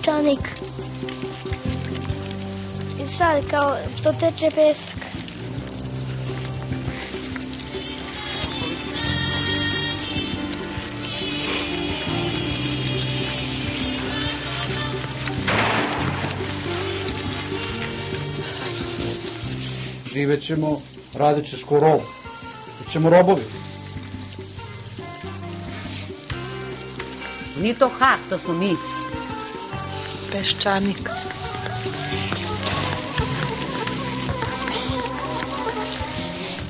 peščanik. I sad kao što teče pesak. Živet ćemo, radit ćeš ko rob. Bićemo robovi. Nije to hak, to smo mi. Peščanik.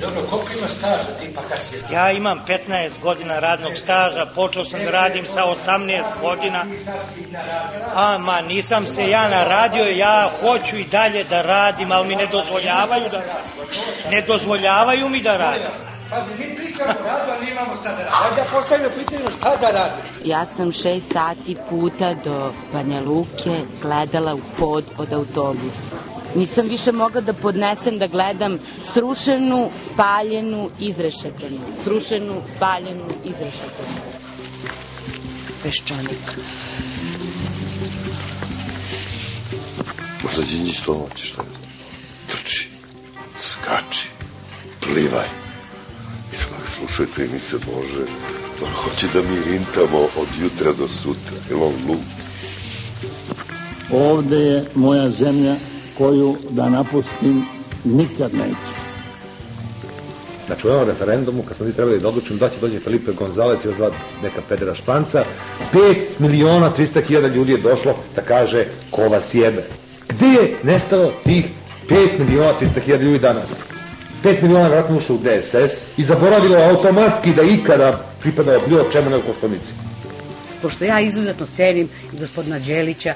Dobro, koliko ima staža tipa kasira? Ja imam 15 godina radnog staža, počeo sam da radim sa 18 godina. A, ma, nisam se ja naradio, ja hoću i dalje da radim, ali mi ne dozvoljavaju da ne dozvoljavaju mi da radim. Pazi, mi pričamo o radu, ali nemamo šta da radimo. Ajde, postavimo pitanje šta da radimo. Ja sam šest sati puta do Banja Luke gledala u pod od autobusa. Nisam više mogla da podnesem da gledam srušenu, spaljenu, izrešetenu. Srušenu, spaljenu, izrešetenu. Peščanik. Možda Đinđić to hoće šta je. Trči, skači, plivaj. I slušajte emisiju Bože, on hoće da mi rintamo od jutra do sutra. Je on lud? Ovde je moja zemlja koju da napustim nikad neću. Znači u ovom referendumu, kad smo mi trebali da odlučimo da će dođe Felipe Gonzalez i još dva neka pedera španca, 5 miliona 300 hiljada ljudi je došlo da kaže ko vas jebe. Gde je nestalo tih 5 miliona 300 hiljada ljudi danas? 5 miliona vratno ušlo u DSS i zaboravilo automatski da ikada pripadao bilo čemu nego koštonici. Pošto ja izuzetno cenim gospodina Đelića,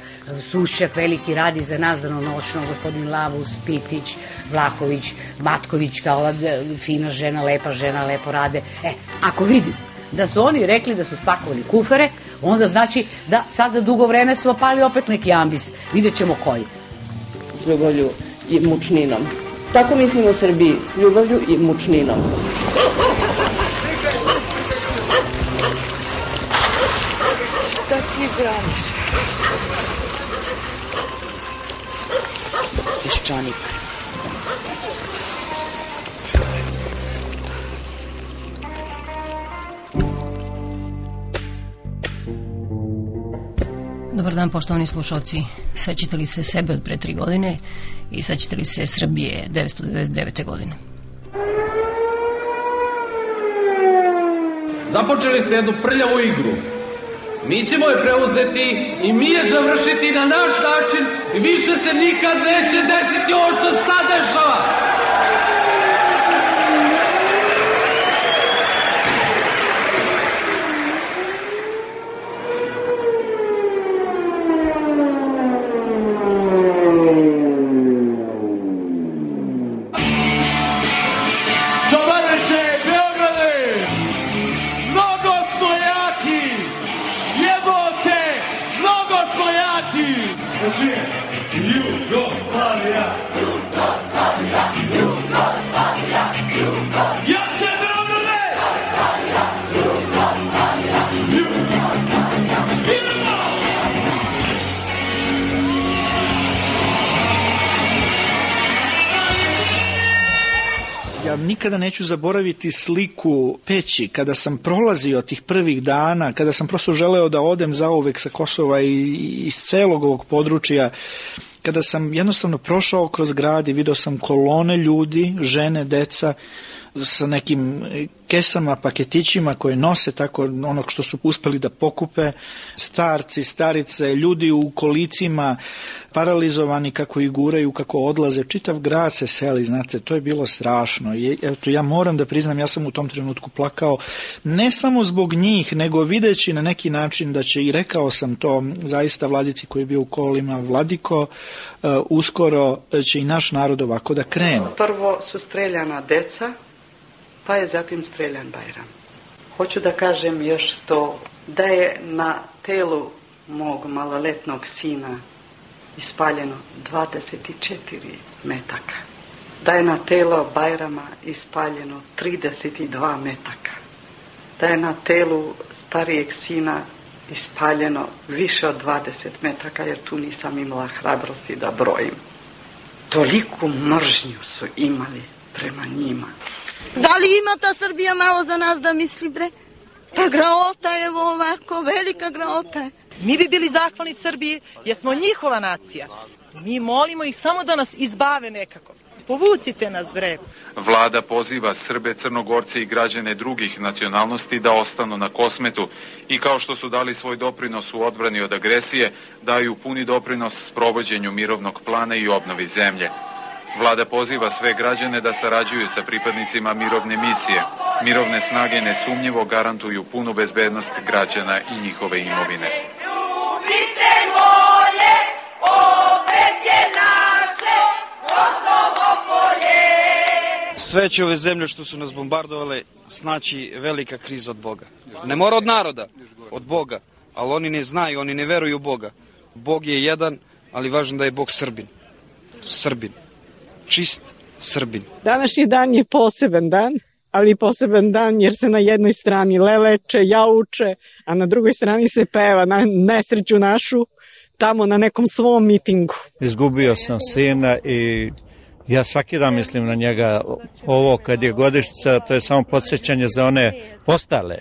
Sušćak veliki radi za nas danonoćno, gospodin Lavus, Pitić, Vlahović, Matković, kao ova fina žena, lepa žena, lepo rade. E, ako vidim da su oni rekli da su spakovali kufere, onda znači da sad za dugo vreme smo pali opet neki ambis. Vidjet ćemo koji. S ljubavlju i mučninom. Tako mislim u Srbiji, s ljubavlju i mučninom. Ti braniš? Peščanik. Dobar dan, poštovani slušalci. Sećate li se sebe od pre tri godine i sećate li se Srbije 999. godine? Započeli ste jednu prljavu igru. Mi ćemo je preuzeti i mi je završiti na naš način i više se nikad neće desiti ovo što sad dešava. Može! Jugoslavija! Jugoslavija! Jugoslavija! Jugoslavija! Nikada neću zaboraviti sliku peći kada sam prolazio tih prvih dana, kada sam prosto želeo da odem zauvek sa Kosova i iz celog ovog područja, kada sam jednostavno prošao kroz grad i video sam kolone ljudi, žene, deca, sa nekim kesama, paketićima koje nose tako onog što su uspeli da pokupe, starci, starice, ljudi u kolicima, paralizovani kako ih guraju, kako odlaze, čitav grad se seli, znate, to je bilo strašno. I, eto, ja moram da priznam, ja sam u tom trenutku plakao, ne samo zbog njih, nego videći na neki način da će, i rekao sam to zaista vladici koji je bio u kolima, Vladiko, uh, uskoro će i naš narod ovako da krene. Prvo su streljana deca, pa je zatim streljan Bajram. Hoću da kažem još to da je na telu mog maloletnog sina ispaljeno 24 metaka. Da je na telo Bajrama ispaljeno 32 metaka. Da je na telu starijeg sina ispaljeno više od 20 metaka, jer tu nisam imala hrabrosti da brojim. Toliku mržnju su imali prema njima. Da li ima ta Srbija malo za nas da misli, bre? Pa graota je ovako, velika graota je. Mi bi bili zahvalni Srbiji jer smo njihova nacija. Mi molimo ih samo da nas izbave nekako. Povucite nas, bre. Vlada poziva Srbe, Crnogorce i građane drugih nacionalnosti da ostanu na kosmetu i kao što su dali svoj doprinos u odbrani od agresije, daju puni doprinos sprovođenju mirovnog plana i obnovi zemlje. Vlada poziva sve građane da sarađuju sa pripadnicima mirovne misije. Mirovne snage nesumnjivo garantuju punu bezbednost građana i njihove imovine. Sve će ove zemlje što su nas bombardovale znači velika kriza od Boga. Ne mora od naroda, od Boga, ali oni ne znaju, oni ne veruju u Boga. Bog je jedan, ali važno da je Bog Srbin. Srbin. Čist Srbin. Današnji dan je poseban dan, ali poseban dan jer se na jednoj strani leleče, jauče, a na drugoj strani se peva na nesreću našu tamo na nekom svom mitingu. Izgubio sam sina i ja svaki dan mislim na njega. Ovo kad je godištica, to je samo podsjećanje za one ostale.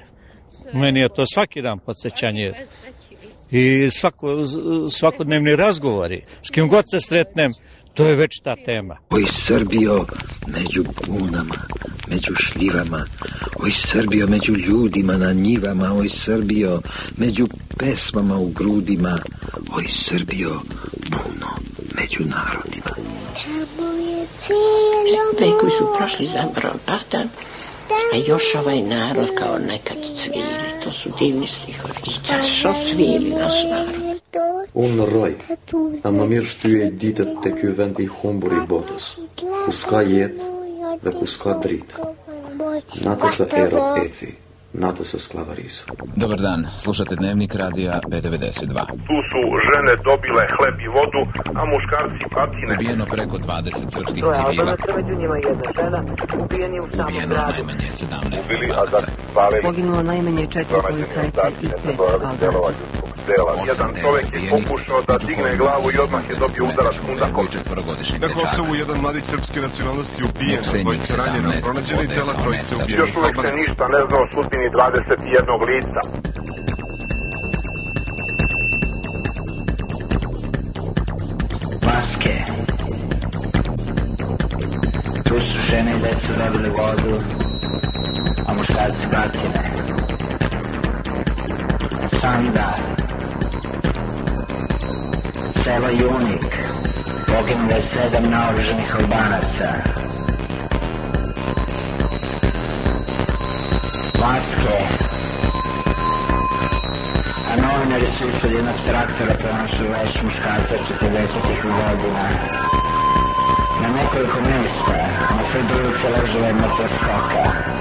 Meni je to svaki dan podsjećanje i svako, svakodnevni razgovori. S kim god se sretnem, to je već ta tema. Oj Srbijo među bunama, među šljivama, oj Srbijo među ljudima na njivama, oj Srbijo među pesmama u grudima, oj Srbijo puno među narodima. Vekovi su prošli za Brodata, a još ovaj narod kao nekad cvili, to su divni stihovi. I zašto svili naš narod? Un roi, ama mirštyje ditët të ky vend i humbur i botës, ku s'ka jetë dhe ku s'ka dritë. Natës e erot eci, natës e sklavarisë. Dobar dan, slušate Dnevnik radija B92. Tu su žene dobile hleb i vodu, a muškarci batine. Ubijeno preko 20 srpskih To je civila. Među njima jedna žena, ubijeni u samom Ubijeno gradu. najmanje 17 Ubili, a da. Poginulo najmanje četiri policajca i pet Albanaca. Dela. Jedan čovjek je pokušao da digne glavu i odmah je dobio udarac kundakom. Na Kosovu jedan mladić srpske nacionalnosti ubijen, dvojica ranjena, pronađeni tela trojice ubijenih Još uvijek se ništa ne zna o sudbini 21 lica. Maske. Tu su žene i deca dobili vodu, a muškarci batine. Sanda. Selo Junik. Poginulo je sedam naoruženih albanaca. Maske. A novinari su ispod jednog traktora pronašli veš muškarca 40-ih godina. Na nekoliko mjesta, na sred ulice ležela je mrtva stoka.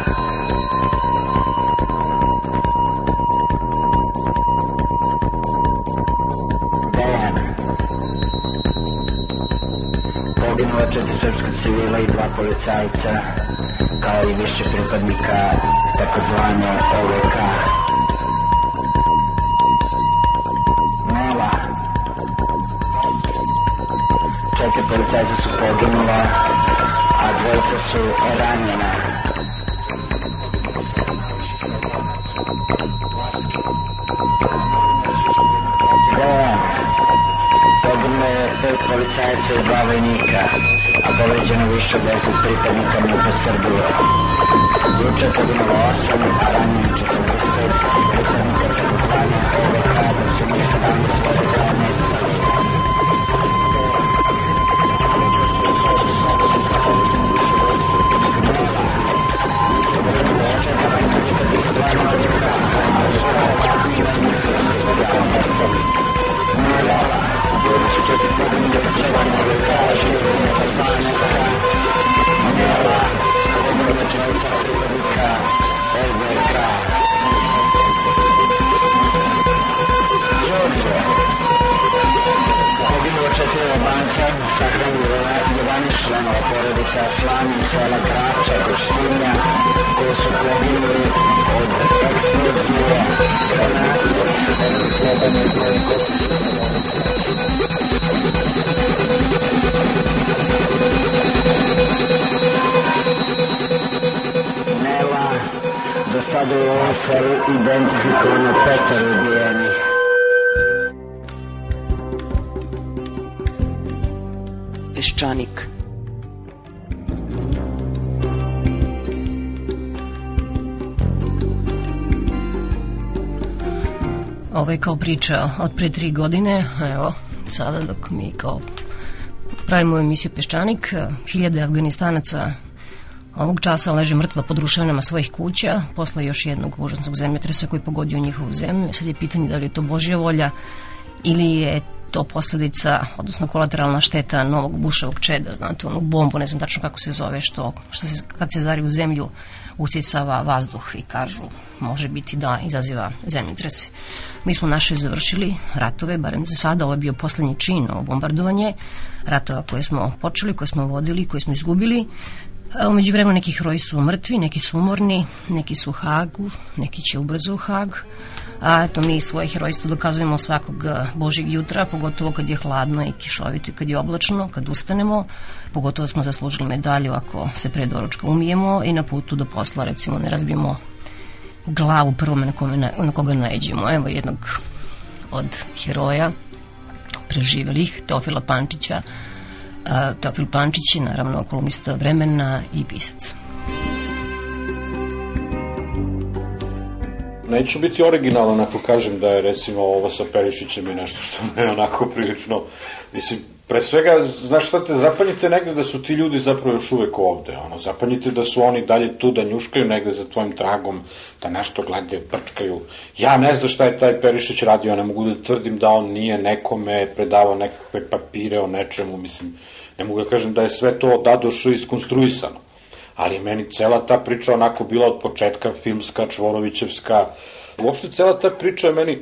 Je četiri srpska civila i dva policajca, kao i više pripadnika takozvane OVK. Nela. Četiri policajca su poginula, a dvojica su ranjena. Dejan. Poginulo je pet policajaca i dva vojnika, a povređeno više od deset pripadnika MUPA Srbije. Juče je poginulo osam, a Do sada je u ovom selu identifikovano petoro ubijenih. Peščanik. Ovo je kao priča od pre tri godine, evo, sada dok mi kao pravimo emisiju Peščanik, hiljade Afganistanaca ovog časa leže mrtva pod ruševinama svojih kuća, posle još jednog užasnog zemljotresa koji pogodio njihovu zemlju. Sad je pitanje da li je to Božja volja ili je to posledica, odnosno kolateralna šteta novog buševog čeda, znate, onu bombu, ne znam tačno kako se zove, što, što se, kad se zari u zemlju, usisava vazduh i kažu, može biti da izaziva zemljotrese. Mi smo naše završili ratove, barem za sada, ovo je bio poslednji čin, ovo bombardovanje, ratova koje smo počeli, koje smo vodili, koje smo izgubili. Umeđu vremena neki heroji su mrtvi, neki su umorni, neki su u Hagu, neki će ubrzo u Hag. A eto, mi svoje herojstvo dokazujemo svakog božeg jutra, pogotovo kad je hladno i kišovito i kad je oblačno, kad ustanemo. Pogotovo smo zaslužili medalju ako se pre doručka umijemo i na putu do posla, recimo, ne razbijemo glavu prvome na, kome, na koga najeđemo. Evo jednog od heroja preživelih, Teofila Pančića. Teofil Pančić je naravno kolumnista vremena i pisac. Neću biti originalan ako kažem da je recimo ovo sa Perišićem i nešto što me onako prilično, mislim, pre svega, znaš šta te, zapanjite negde da su ti ljudi zapravo još uvek ovde, ono, zapanjite da su oni dalje tu, da njuškaju negde za tvojim tragom, da nešto glede, brčkaju. Ja ne znam šta je taj Perišić radio, ne mogu da tvrdim da on nije nekome predavao nekakve papire o nečemu, mislim, ne mogu da kažem da je sve to dadošo iskonstruisano. Ali meni cela ta priča onako bila od početka filmska, Čvorovićevska. Uopšte cela ta priča je meni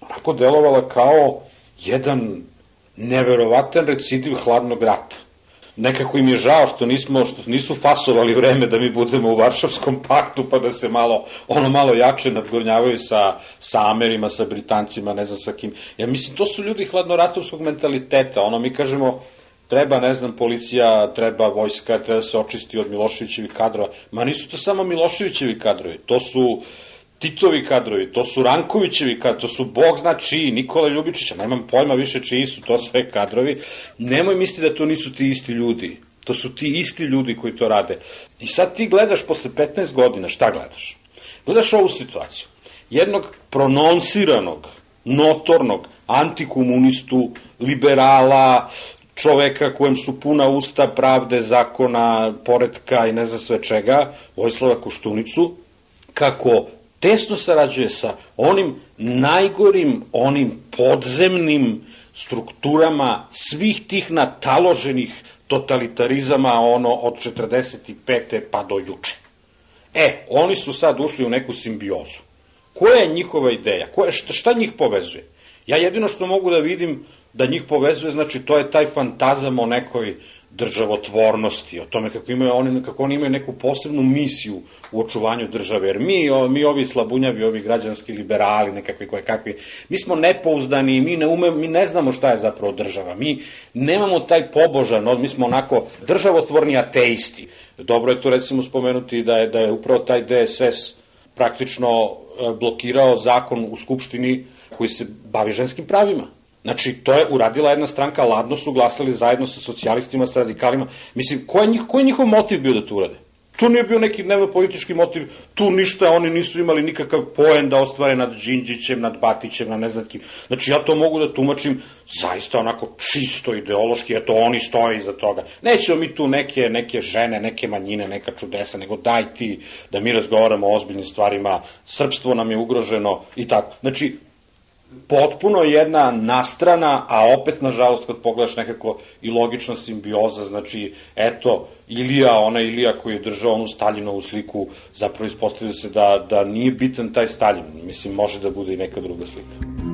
onako delovala kao jedan neverovatan recidiv hladnog rata. Nekako im je žao što nismo što nisu fasovali vreme da mi budemo u Varšavskom paktu pa da se malo ono malo jače nadgornjavaju sa sa Amerima, sa Britancima, ne znam sa kim. Ja mislim to su ljudi hladnoratovskog mentaliteta. Ono mi kažemo treba, ne znam, policija, treba vojska, treba se očisti od Miloševićevih kadrova. Ma nisu to samo Miloševićevi kadrovi, to su Titovi kadrovi, to su Rankovićevi kadrovi, to su Bog zna čiji, Nikola Ljubičića, nemam pojma više čiji su to sve kadrovi. Nemoj misliti da to nisu ti isti ljudi. To su ti isti ljudi koji to rade. I sad ti gledaš posle 15 godina, šta gledaš? Gledaš ovu situaciju. Jednog prononsiranog, notornog antikomunistu, liberala, čoveka kojem su puna usta pravde, zakona, poredka i ne znam sve čega, Vojislava Koštunicu, kako tesno sarađuje sa onim najgorim, onim podzemnim strukturama svih tih nataloženih totalitarizama ono od 45. pa do juče. E, oni su sad ušli u neku simbiozu. Koja je njihova ideja? Koja, šta, šta njih povezuje? Ja jedino što mogu da vidim da njih povezuje, znači to je taj fantazam o nekoj državotvornosti, o tome kako, imaju oni, kako oni imaju neku posebnu misiju u očuvanju države, jer mi, o, mi ovi slabunjavi, ovi građanski liberali, nekakvi koje kakvi, mi smo nepouzdani, mi ne, ume, mi ne znamo šta je zapravo država, mi nemamo taj pobožan, mi smo onako državotvorni ateisti. Dobro je to recimo spomenuti da je, da je upravo taj DSS praktično e, blokirao zakon u Skupštini koji se bavi ženskim pravima Znači, to je uradila jedna stranka, ladno su glasali zajedno sa socijalistima, sa radikalima. Mislim, ko je, njih, ko je njihov motiv bio da to urade? Tu nije bio neki dnevno politički motiv, tu ništa, oni nisu imali nikakav poen da ostvare nad Đinđićem, nad Batićem, na ne znam kim. Znači, ja to mogu da tumačim zaista onako čisto ideološki, eto, oni stoje iza toga. Nećemo mi tu neke, neke žene, neke manjine, neka čudesa, nego daj ti da mi razgovaramo o ozbiljnim stvarima, srpstvo nam je ugroženo i tako. Znači, potpuno jedna nastrana, a opet, nažalost, kad pogledaš nekako i logična simbioza, znači, eto, Ilija, ona Ilija koji je držao onu Staljinovu sliku, zapravo ispostavlja se da, da nije bitan taj Staljin. Mislim, može da bude i neka druga slika.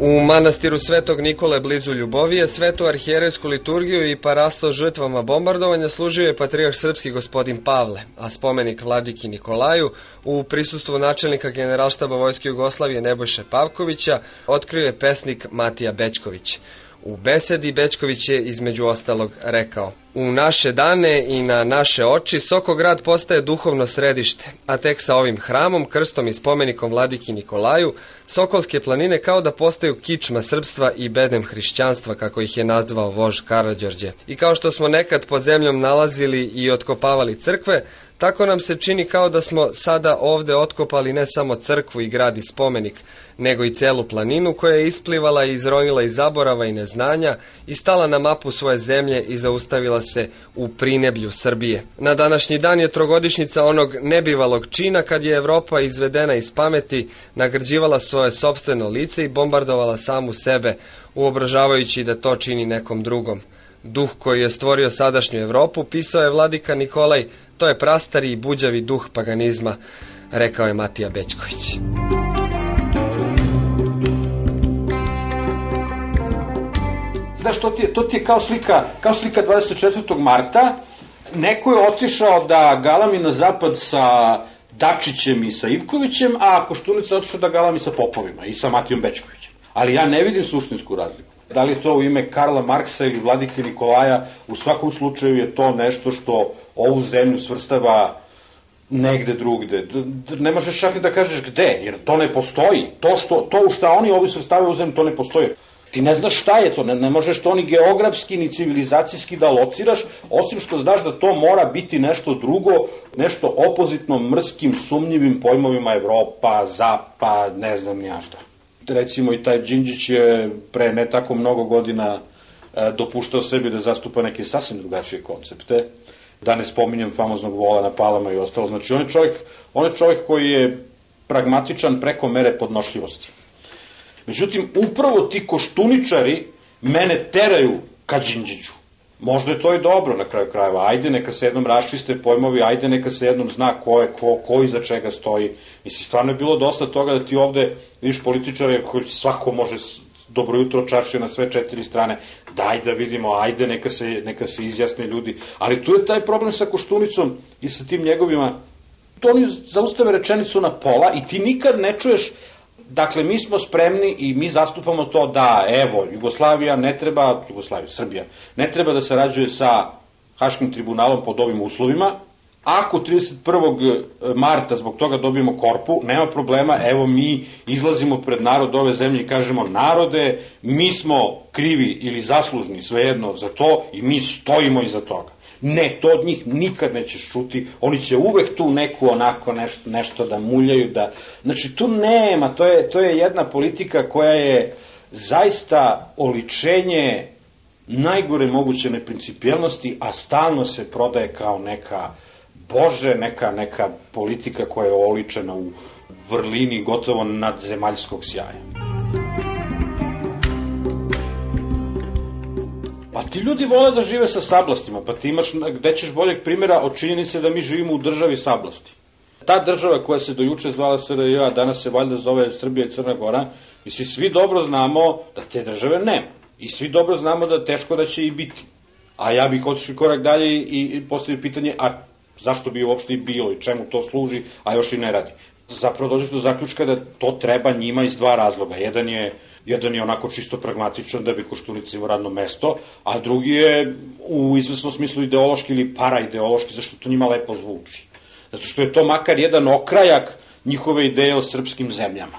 U manastiru Svetog Nikole blizu Ljubovije svetu arhijerejsku liturgiju i parasto žrtvama bombardovanja služio je patrijarh srpski gospodin Pavle, a spomenik vladiki Nikolaju u prisustvu načelnika generalštaba Vojske Jugoslavije Nebojše Pavkovića otkrio je pesnik Matija Bečković. U besedi Bečković je između ostalog rekao U naše dane i na naše oči Sokograd postaje duhovno središte, a tek sa ovim hramom, krstom i spomenikom vladiki Nikolaju, Sokolske planine kao da postaju kičma srpstva i bedem hrišćanstva, kako ih je nazvao vož Karadžorđe. I kao što smo nekad pod zemljom nalazili i otkopavali crkve, Tako nam se čini kao da smo sada ovde otkopali ne samo crkvu i grad i spomenik, nego i celu planinu koja je isplivala i izronila iz zaborava i neznanja i stala na mapu svoje zemlje i zaustavila se u prineblju Srbije. Na današnji dan je trogodišnjica onog nebivalog čina kad je Evropa izvedena iz pameti, nagrđivala svoje sobstveno lice i bombardovala samu sebe, uobražavajući da to čini nekom drugom. Duh koji je stvorio sadašnju Evropu pisao je vladika Nikolaj To je prastari i buđavi duh paganizma, rekao je Matija Bećković. Znaš, to ti je, to ti je kao, slika, kao slika 24. marta. Neko je otišao da galami na zapad sa Dačićem i sa Ivkovićem, a Koštunica otišao da galami sa Popovima i sa Matijom Bećkovićem. Ali ja ne vidim suštinsku razliku. Da li to u ime Karla Marksa ili Vladike Nikolaja, u svakom slučaju je to nešto što ovu zemlju svrstava negde drugde. Ne možeš čak i da kažeš gde, jer to ne postoji. To, što, to u šta oni ovi svrstavaju u zemlju, to ne postoji. Ti ne znaš šta je to, ne, ne možeš to ni geografski ni civilizacijski da lociraš, osim što znaš da to mora biti nešto drugo, nešto opozitno mrskim, sumnjivim pojmovima Evropa, Zapad, ne znam nija šta. Recimo i taj Đinđić je pre ne tako mnogo godina e, dopuštao sebi da zastupa neke sasvim drugačije koncepte da ne spominjem famoznog vola na palama i ostalo. Znači, on je čovjek, on je čovjek koji je pragmatičan preko mere podnošljivosti. Međutim, upravo ti koštuničari mene teraju ka Đinđiću. Možda je to i dobro na kraju krajeva. Ajde, neka se jednom raščiste pojmovi, ajde, neka se jednom zna ko je ko, ko iza čega stoji. Mislim, stvarno je bilo dosta toga da ti ovde vidiš političare koji svako može dobro jutro čaršije na sve četiri strane, daj da vidimo, ajde, neka se, neka se izjasne ljudi. Ali tu je taj problem sa Koštunicom i sa tim njegovima, to oni zaustave rečenicu na pola i ti nikad ne čuješ Dakle, mi smo spremni i mi zastupamo to da, evo, Jugoslavija ne treba, Jugoslavija, Srbija, ne treba da se rađuje sa Haškim tribunalom pod ovim uslovima, Ako 31. E, marta zbog toga dobijemo korpu, nema problema, evo mi izlazimo pred narod ove zemlje i kažemo narode, mi smo krivi ili zaslužni, svejedno, za to i mi stojimo iza toga. Ne, to od njih nikad nećeš čuti, oni će uvek tu neku onako nešto, nešto da muljaju, da... Znači, tu nema, to je, to je jedna politika koja je zaista oličenje najgore moguće neprincipijelnosti, a stalno se prodaje kao neka Bože, neka, neka politika koja je oličena u vrlini gotovo nadzemaljskog sjaja. Ti ljudi vole da žive sa sablastima, pa ti imaš, gde ćeš boljeg primjera od činjenice da mi živimo u državi sablasti. Ta država koja se dojuče zvala SRJ, a danas se valjda zove Srbija i Crna Gora, misli, svi dobro znamo da te države nema. I svi dobro znamo da teško da će i biti. A ja bih otišao korak dalje i, i postavio pitanje, a zašto bi uopšte i bilo i čemu to služi, a još i ne radi. Zapravo dođe do zaključka da to treba njima iz dva razloga. Jedan je jedan je onako čisto pragmatičan da bi Koštunica imao radno mesto, a drugi je u izvesnom smislu ideološki ili paraideološki, zašto to njima lepo zvuči. Zato što je to makar jedan okrajak njihove ideje o srpskim zemljama.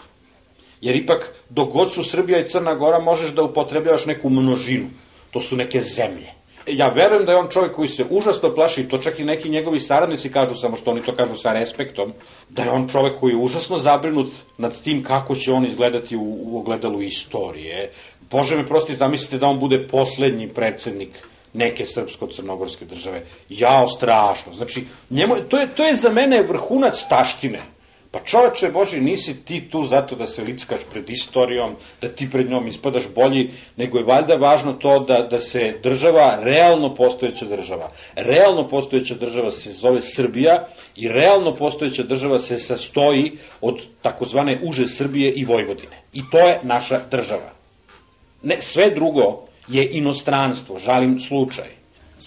Jer ipak, dok god su Srbija i Crna Gora, možeš da upotrebljavaš neku množinu. To su neke zemlje ja verujem da je on čovjek koji se užasno plaši, to čak i neki njegovi saradnici kažu, samo što oni to kažu sa respektom, da je on čovjek koji je užasno zabrinut nad tim kako će on izgledati u, u ogledalu istorije. Bože me prosti, zamislite da on bude poslednji predsednik neke srpsko-crnogorske države. Jao, strašno. Znači, njemu, to, je, to je za mene vrhunac taštine. Pa čoveče Boži, nisi ti tu zato da se lickaš pred istorijom, da ti pred njom ispadaš bolji, nego je valjda važno to da, da se država, realno postojeća država, realno postojeća država se zove Srbija i realno postojeća država se sastoji od takozvane uže Srbije i Vojvodine. I to je naša država. Ne, sve drugo je inostranstvo, žalim slučaj.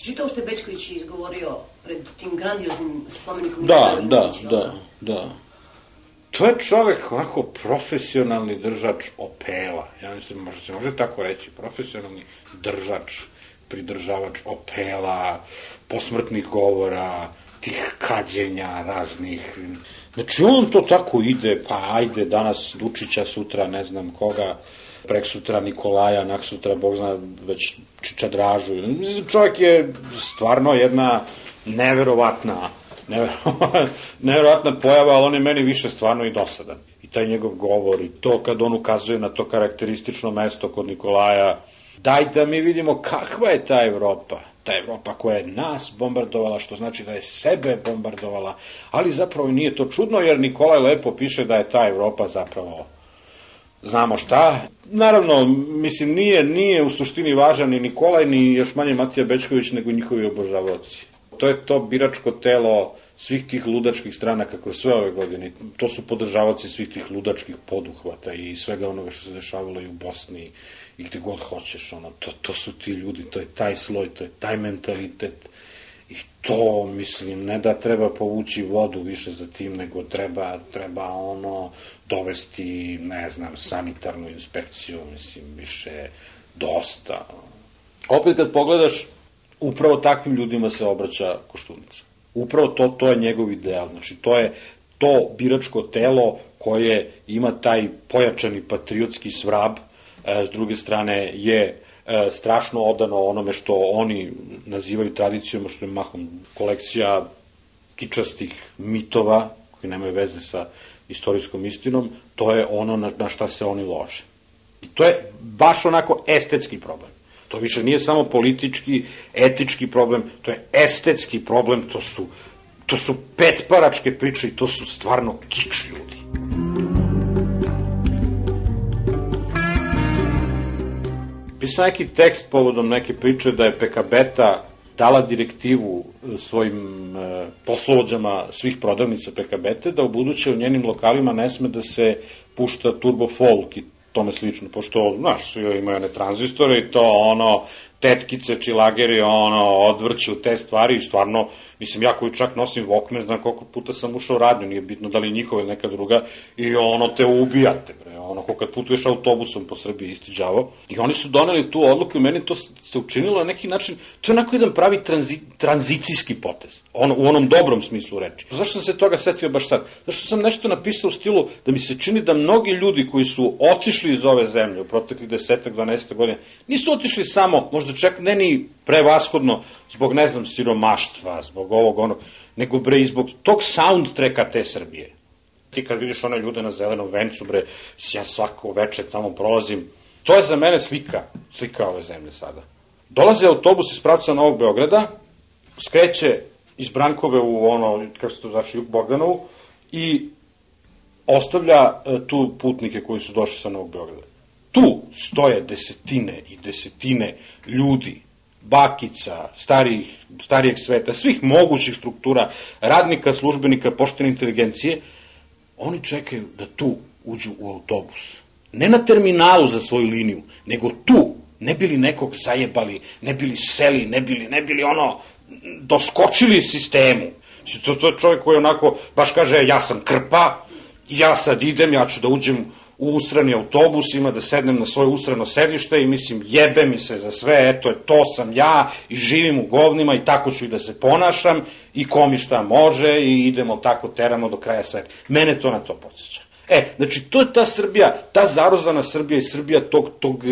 Čitao što je Bečković izgovorio pred tim grandioznim spomenikom? Da, da, da, da. To je čovek onako profesionalni držač opela. Ja mislim, može se može tako reći, profesionalni držač pridržavač opela, posmrtnih govora, tih kađenja raznih. Znači on to tako ide, pa ajde danas Dučića, sutra ne znam koga, prek sutra Nikolaja, nak sutra, Bog zna, već Čičadražu. Čovjek je stvarno jedna neverovatna, neverovatna pojava, ali on je meni više stvarno i dosadan. I taj njegov govor i to kad on ukazuje na to karakteristično mesto kod Nikolaja, daj da mi vidimo kakva je ta Evropa ta Evropa koja je nas bombardovala, što znači da je sebe bombardovala, ali zapravo nije to čudno, jer Nikolaj lepo piše da je ta Evropa zapravo znamo šta. Naravno, mislim, nije, nije u suštini važan ni Nikolaj, ni još manje Matija Bečković, nego njihovi obožavoci. To je to biračko telo svih tih ludačkih stranaka kroz sve ove godine. To su podržavaci svih tih ludačkih poduhvata i svega onoga što se dešavalo i u Bosni i gde god hoćeš. Ono, to, to su ti ljudi, to je taj sloj, to je taj mentalitet. I to, mislim, ne da treba povući vodu više za tim, nego treba, treba ono, dovesti, ne znam, sanitarnu inspekciju, mislim, više dosta. Opet kad pogledaš, upravo takvim ljudima se obraća Koštunica. Upravo to, to je njegov ideal. Znači, to je to biračko telo koje ima taj pojačani patriotski svrab, e, s druge strane je e, strašno odano onome što oni nazivaju tradicijom, što je mahom kolekcija kičastih mitova, koji nemaju veze sa istorijskom istinom, to je ono na, na šta se oni lože. I to je baš onako estetski problem. To više nije samo politički, etički problem, to je estetski problem, to su, to su petparačke priče i to su stvarno kič ljudi. Pisao neki tekst povodom neke priče da je PKB-ta dala direktivu e, svojim e, poslovođama svih prodavnica PKB-te da u buduće u njenim lokalima ne sme da se pušta turbo folk i tome slično, pošto, znaš, svi imaju one tranzistore i to ono, tetkice, čilageri, ono, odvrću te stvari i stvarno, mislim, ja koji čak nosim Walkman, znam koliko puta sam ušao u radnju, nije bitno da li njihova ili neka druga, i ono, te ubijate, bre, ono, ko kad putuješ autobusom po Srbiji, isti džavo. I oni su doneli tu odluku i meni to se učinilo na neki način, to je onako jedan pravi tranzi, tranzicijski potez, ono, u onom dobrom smislu reči. Zašto sam se toga setio baš sad? Zašto sam nešto napisao u stilu da mi se čini da mnogi ljudi koji su otišli iz ove zemlje u protekli desetak, 12 godina, nisu otišli samo, možda čak ne ni prevashodno zbog, ne znam, siromaštva, zbog ovog onog, nego bre i zbog tog soundtracka te Srbije. Ti kad vidiš one ljude na zelenom vencu, bre, ja svako veče tamo prolazim, to je za mene slika, slika ove zemlje sada. Dolaze autobus iz pravca Novog Beograda, skreće iz Brankove u ono, kako se to znači, Juk Bogdanovu, i ostavlja e, tu putnike koji su došli sa Novog Beograda. Tu stoje desetine i desetine ljudi, bakica, starijih, starijeg sveta, svih mogućih struktura, radnika, službenika, poštene inteligencije, oni čekaju da tu uđu u autobus. Ne na terminalu za svoju liniju, nego tu, ne bili nekog zajebali, ne bili seli, ne bili, ne bili ono, doskočili sistemu. To, to je čovjek koji onako, baš kaže, ja sam krpa, ja sad idem, ja ću da uđem u usrani autobus, ima da sednem na svoje usrano sedište i mislim jebe mi se za sve, eto to sam ja i živim u govnima i tako ću i da se ponašam i komi šta može i idemo tako teramo do kraja sveta. Mene to na to podsjeća. E, znači to je ta Srbija, ta zarozana Srbija i Srbija tog, tog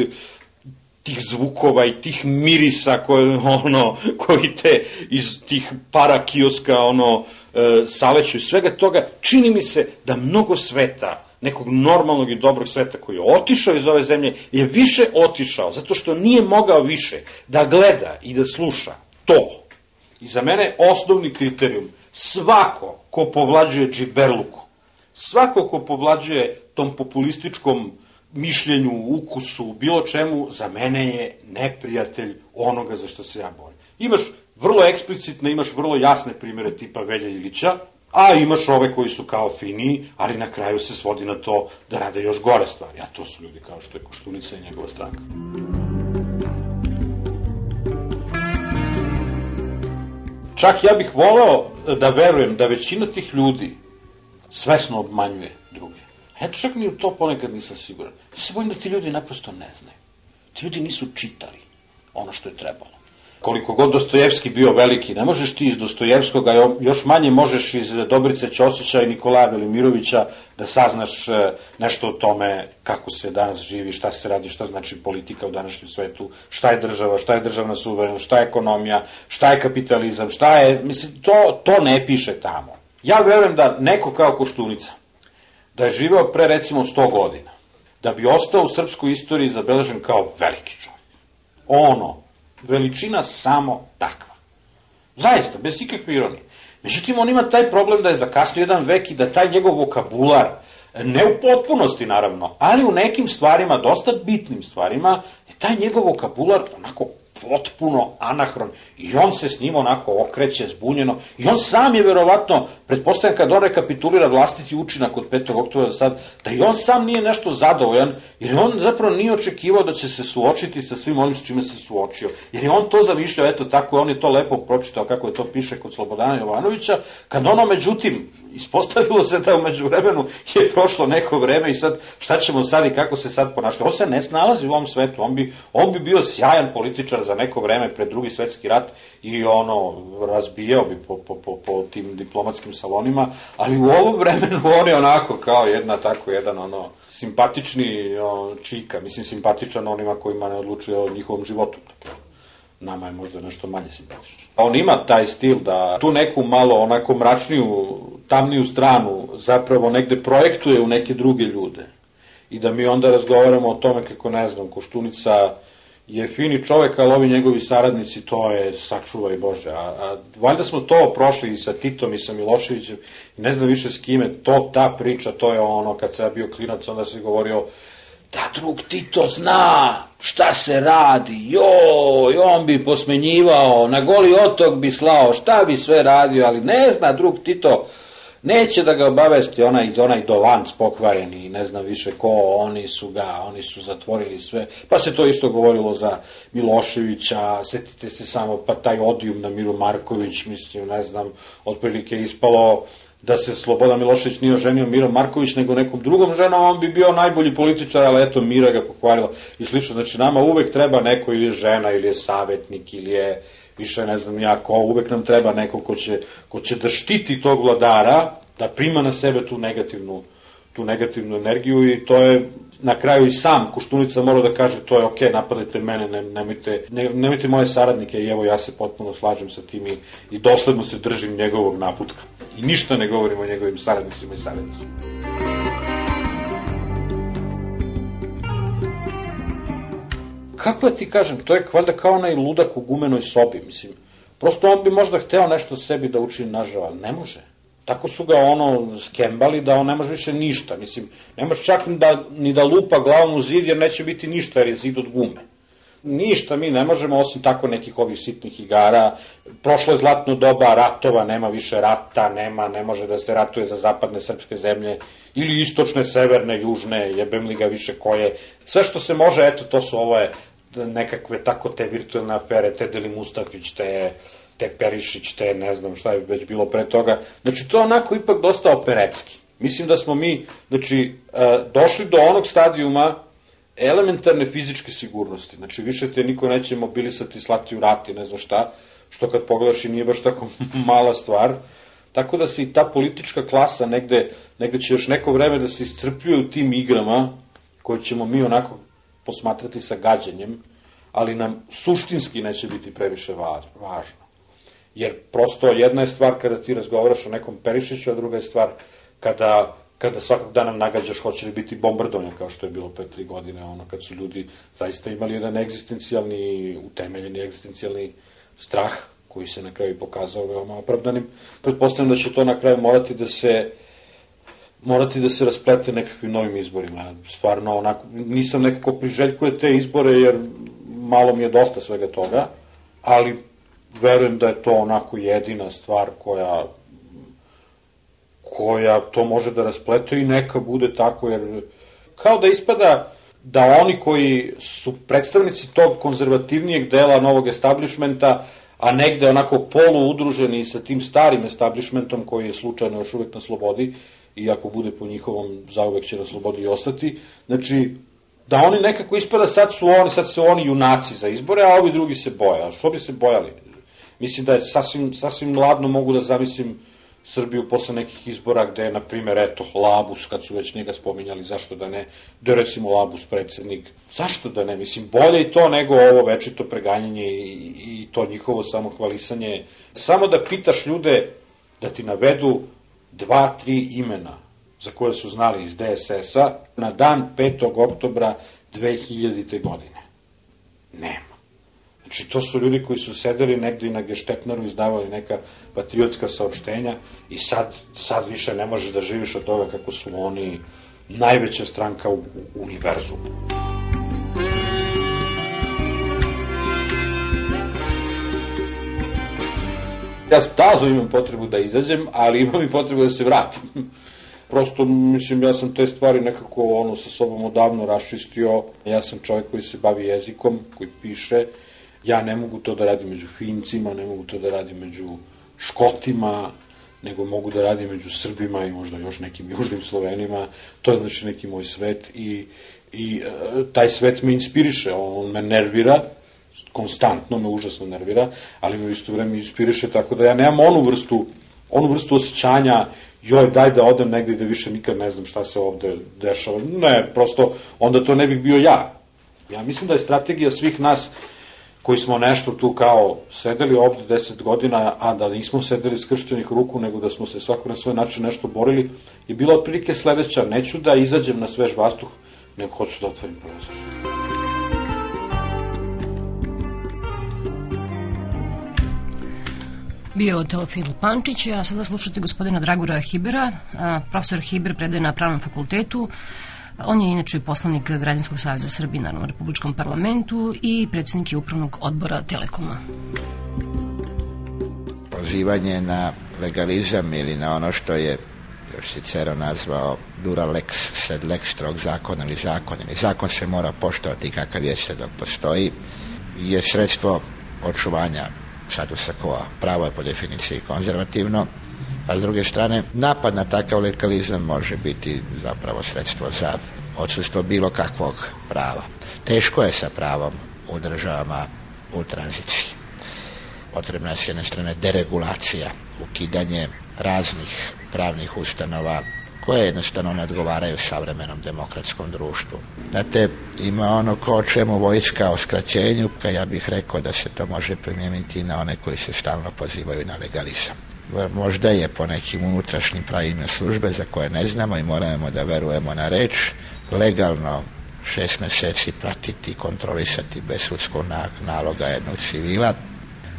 tih zvukova i tih mirisa koje, ono, koji te iz tih para kioska ono, e, saleću i svega toga, čini mi se da mnogo sveta nekog normalnog i dobrog sveta koji je otišao iz ove zemlje, je više otišao, zato što nije mogao više da gleda i da sluša to. I za mene osnovni kriterijum, svako ko povlađuje džiberluku, svako ko povlađuje tom populističkom mišljenju, ukusu, bilo čemu, za mene je neprijatelj onoga za što se ja borim. Imaš vrlo eksplicitne, imaš vrlo jasne primere tipa Velja Ilića, A imaš ove koji su kao finiji, ali na kraju se svodi na to da rade još gore stvari. A to su ljudi kao što je Koštunica i njegova stranka. Čak ja bih voleo da verujem da većina tih ljudi svesno obmanjuje druge. Eto, čak ni u to ponekad nisam siguran. Ja se bojim da ti ljudi naprosto ne znaju. Ti ljudi nisu čitali ono što je trebalo. Koliko god Dostojevski bio veliki, ne možeš ti iz Dostojevskog, a još manje možeš iz Dobrice Ćosića i Nikolaja Velimirovića da saznaš e, nešto o tome kako se danas živi, šta se radi, šta znači politika u današnjem svetu, šta je država, šta je državna suverenost, šta je ekonomija, šta je kapitalizam, šta je, mislim, to, to ne piše tamo. Ja verujem da neko kao Koštunica, da je živeo pre recimo 100 godina, da bi ostao u srpskoj istoriji zabeležen kao veliki čovjek. Ono, veličina samo takva. Zaista, bez ikakve ironije. Međutim, on ima taj problem da je zakasnio jedan vek i da taj njegov vokabular, ne u potpunosti naravno, ali u nekim stvarima, dosta bitnim stvarima, je taj njegov vokabular onako potpuno anahron i on se s njim onako okreće zbunjeno i on sam je verovatno, pretpostavljam kad on rekapitulira vlastiti učinak od 5. oktobra sad, da i on sam nije nešto zadovoljan, jer on zapravo nije očekivao da će se suočiti sa svim onim s čime se suočio. Jer je on to zamišljao, eto tako, on je to lepo pročitao kako je to piše kod Slobodana Jovanovića, kad ono međutim ispostavilo se da umeđu vremenu je prošlo neko vreme i sad šta ćemo sad i kako se sad ponašati. On se ne snalazi u ovom svetu, on bi, on bi bio sjajan političar za neko vreme pred drugi svetski rat i ono, razbijao bi po, po, po, po tim diplomatskim salonima, ali u ovom vremenu on je onako kao jedna tako, jedan ono, simpatični čika, mislim simpatičan onima kojima ne odlučuje o njihovom životu nama je možda nešto manje simpatično. On ima taj stil da tu neku malo onako mračniju, tamniju stranu zapravo negde projektuje u neke druge ljude. I da mi onda razgovaramo o tome kako, ne znam, Koštunica je fini čovek, ali ovi njegovi saradnici, to je sačuvaj Bože. A, a valjda smo to prošli i sa Titom i sa Miloševićem, ne znam više s kime, to, ta priča, to je ono, kad se ja bio klinac, onda se govorio, da drug Tito zna šta se radi, joj, on bi posmenjivao, na goli otok bi slao, šta bi sve radio, ali ne zna drug Tito, neće da ga obavesti onaj, onaj dovanc pokvareni, ne znam više ko, oni su ga, oni su zatvorili sve, pa se to isto govorilo za Miloševića, setite se samo, pa taj odijum na Miru Marković, mislim, ne znam, otprilike ispalo, da se Slobodan Milošević nije oženio Miro Marković nego nekom drugom ženom, on bi bio najbolji političar, ali eto Mira ga pokvarila i slično. Znači nama uvek treba neko ili je žena ili je savjetnik ili je više ne znam ja ko, uvek nam treba neko ko će, ko će da štiti tog vladara, da prima na sebe tu negativnu, tu negativnu energiju i to je na kraju i sam Koštunica mora da kaže to je ok, napadajte mene, ne, nemojte, ne, nemojte moje saradnike i evo ja se potpuno slažem sa tim i, i dosledno se držim njegovog naputka. I ništa ne govorim o njegovim saradnicima i saradnicima. Kako da ti kažem, to je valjda kao onaj ludak u gumenoj sobi, mislim. Prosto on bi možda hteo nešto sebi da učini nažao, ali ne može. Tako su ga ono skembali da on ne može više ništa. Mislim, ne može čak ni da, ni da lupa glavom u zid jer neće biti ništa jer je zid od gume. Ništa mi ne možemo osim tako nekih ovih sitnih igara. Prošlo je zlatno doba ratova, nema više rata, nema, ne može da se ratuje za zapadne srpske zemlje ili istočne, severne, južne, jebem li ga više koje. Sve što se može, eto, to su ove nekakve tako te virtualne afere, te Deli Mustafić, te te Perišić, te ne znam šta je već bilo pre toga. Znači, to onako ipak dosta operetski. Mislim da smo mi, znači, e, došli do onog stadijuma elementarne fizičke sigurnosti. Znači, više te niko neće mobilisati, slati u rati, ne znam šta, što kad pogledaš i nije baš tako mala stvar. Tako da se i ta politička klasa negde, negde će još neko vreme da se iscrpljuje u tim igrama, koje ćemo mi onako posmatrati sa gađanjem, ali nam suštinski neće biti previše važno. Jer prosto jedna je stvar kada ti razgovaraš o nekom Perišiću, a druga je stvar kada kada svakog dana nagađaš hoće li biti bombardovan kao što je bilo pre tri godine, ono kad su ljudi zaista imali jedan egzistencijalni, utemeljeni egzistencijalni strah koji se na kraju pokazao veoma opravdanim. Pretpostavljam da će to na kraju morati da se morati da se rasplete nekakvim novim izborima. Stvarno, onako, nisam nekako priželjkuje te izbore, jer malo mi je dosta svega toga, ali verujem da je to onako jedina stvar koja koja to može da rasplete i neka bude tako, jer kao da ispada da oni koji su predstavnici tog konzervativnijeg dela novog establishmenta, a negde onako polu udruženi sa tim starim establishmentom koji je slučajno još uvek na slobodi, i ako bude po njihovom zauvek će na slobodi i ostati, znači da oni nekako ispada sad su oni, sad su oni junaci za izbore, a ovi drugi se boje. A što bi se bojali? Mislim da je sasvim, sasvim ladno mogu da zamislim Srbiju posle nekih izbora gde je, na primjer, eto, Labus, kad su već njega spominjali, zašto da ne, je recimo Labus predsednik, zašto da ne, mislim, bolje i to nego ovo večito preganjanje i, i to njihovo samohvalisanje. Samo da pitaš ljude da ti navedu dva, tri imena za koje su znali iz DSS-a na dan 5. oktobra 2000. godine. Nema. Znači, to su ljudi koji su sedeli negde i na geštetnaru izdavali neka patriotska saopštenja i sad, sad više ne možeš da živiš od toga kako su oni najveća stranka u, u univerzumu. Ja stalno imam potrebu da izađem, ali imam i potrebu da se vratim. Prosto, mislim, ja sam te stvari nekako ono sa sobom odavno raščistio. Ja sam čovjek koji se bavi jezikom, koji piše. Ja ne mogu to da radim među Fincima, ne mogu to da radim među Škotima, nego mogu da radim među Srbima i možda još nekim južnim Slovenima. To je znači neki moj svet i, i e, taj svet me inspiriše, on me nervira, konstantno me užasno nervira, ali me u isto vreme inspiriše tako da ja nemam onu vrstu, onu vrstu osjećanja joj, daj da odem negde da više nikad ne znam šta se ovde dešava. Ne, prosto, onda to ne bih bio ja. Ja mislim da je strategija svih nas koji smo nešto tu kao sedeli ovde deset godina, a da nismo sedeli skrštenih ruku, nego da smo se svako na svoj način nešto borili, je bila otprilike sledeća, neću da izađem na svež vastuh, nego hoću da otvorim prozor. Bio Teofil Pančić, a sada slušate gospodina Dragora Hibera. Profesor Hiber predaje na Pravnom fakultetu. On je inače poslanik Građanskog savjeza Srbije na Republičkom parlamentu i predsednik je upravnog odbora Telekoma. Pozivanje na legalizam ili na ono što je još Cicero nazvao dura lex sed lex strog zakon ili zakon ili zakon se mora poštovati kakav jeste dok postoji je sredstvo očuvanja statusa quo. Pravo je po definiciji konzervativno, a s druge strane napad na takav legalizam može biti zapravo sredstvo za odsustvo bilo kakvog prava. Teško je sa pravom u državama u tranziciji. Potrebna je s jedne strane deregulacija, ukidanje raznih pravnih ustanova koje jednostavno ne odgovaraju savremenom demokratskom društvu. Znate, ima ono ko o čemu vojska o skraćenju, ka ja bih rekao da se to može primijeniti na one koji se stalno pozivaju na legalizam. Možda je po nekim unutrašnjim pravima službe za koje ne znamo i moramo da verujemo na reč, legalno šest meseci pratiti i kontrolisati bez sudskog naloga jednog civila,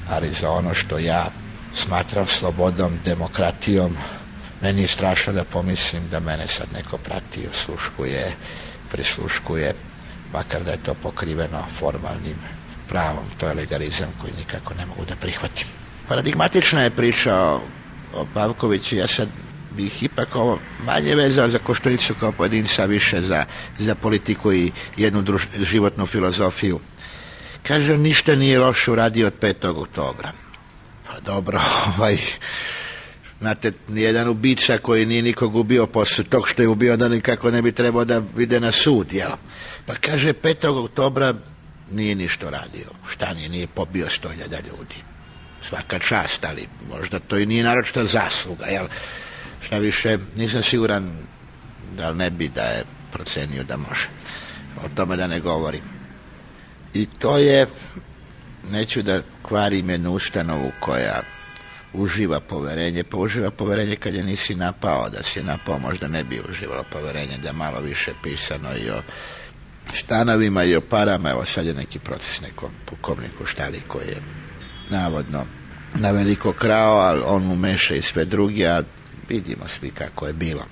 ali za ono što ja smatram slobodom, demokratijom, meni je strašno da pomislim da mene sad neko prati, osluškuje, prisluškuje, makar da je to pokriveno formalnim pravom. To je legalizam koji nikako ne mogu da prihvatim. Paradigmatična je priča o, o Pavkoviću, ja sad bih ipak ovo manje vezao za Koštunicu kao pojedinca, više za, za politiku i jednu druž, životnu filozofiju. Kaže, ništa nije loše uradio od 5. oktobra. Pa dobro, ovaj, znate, nijedan ubica koji nije nikog ubio posle tog što je ubio, da nikako ne bi trebao da vide na sud, jel? Pa kaže, 5. oktobra nije ništa radio. Šta nije, nije pobio 100.000 ljudi. Svaka čast, ali možda to i nije naročita zasluga, jel? Šta više, nisam siguran da ne bi da je procenio da može. O tome da ne govorim. I to je, neću da kvarim jednu ustanovu koja uživa poverenje, pa uživa poverenje kad je nisi napao, da si napao možda ne bi uživalo poverenje, da malo više pisano i o stanovima i o parama, evo sad je neki proces nekom pukovniku Štali koji je navodno na veliko krao, ali on mu meša i sve drugi, a vidimo svi kako je bilo.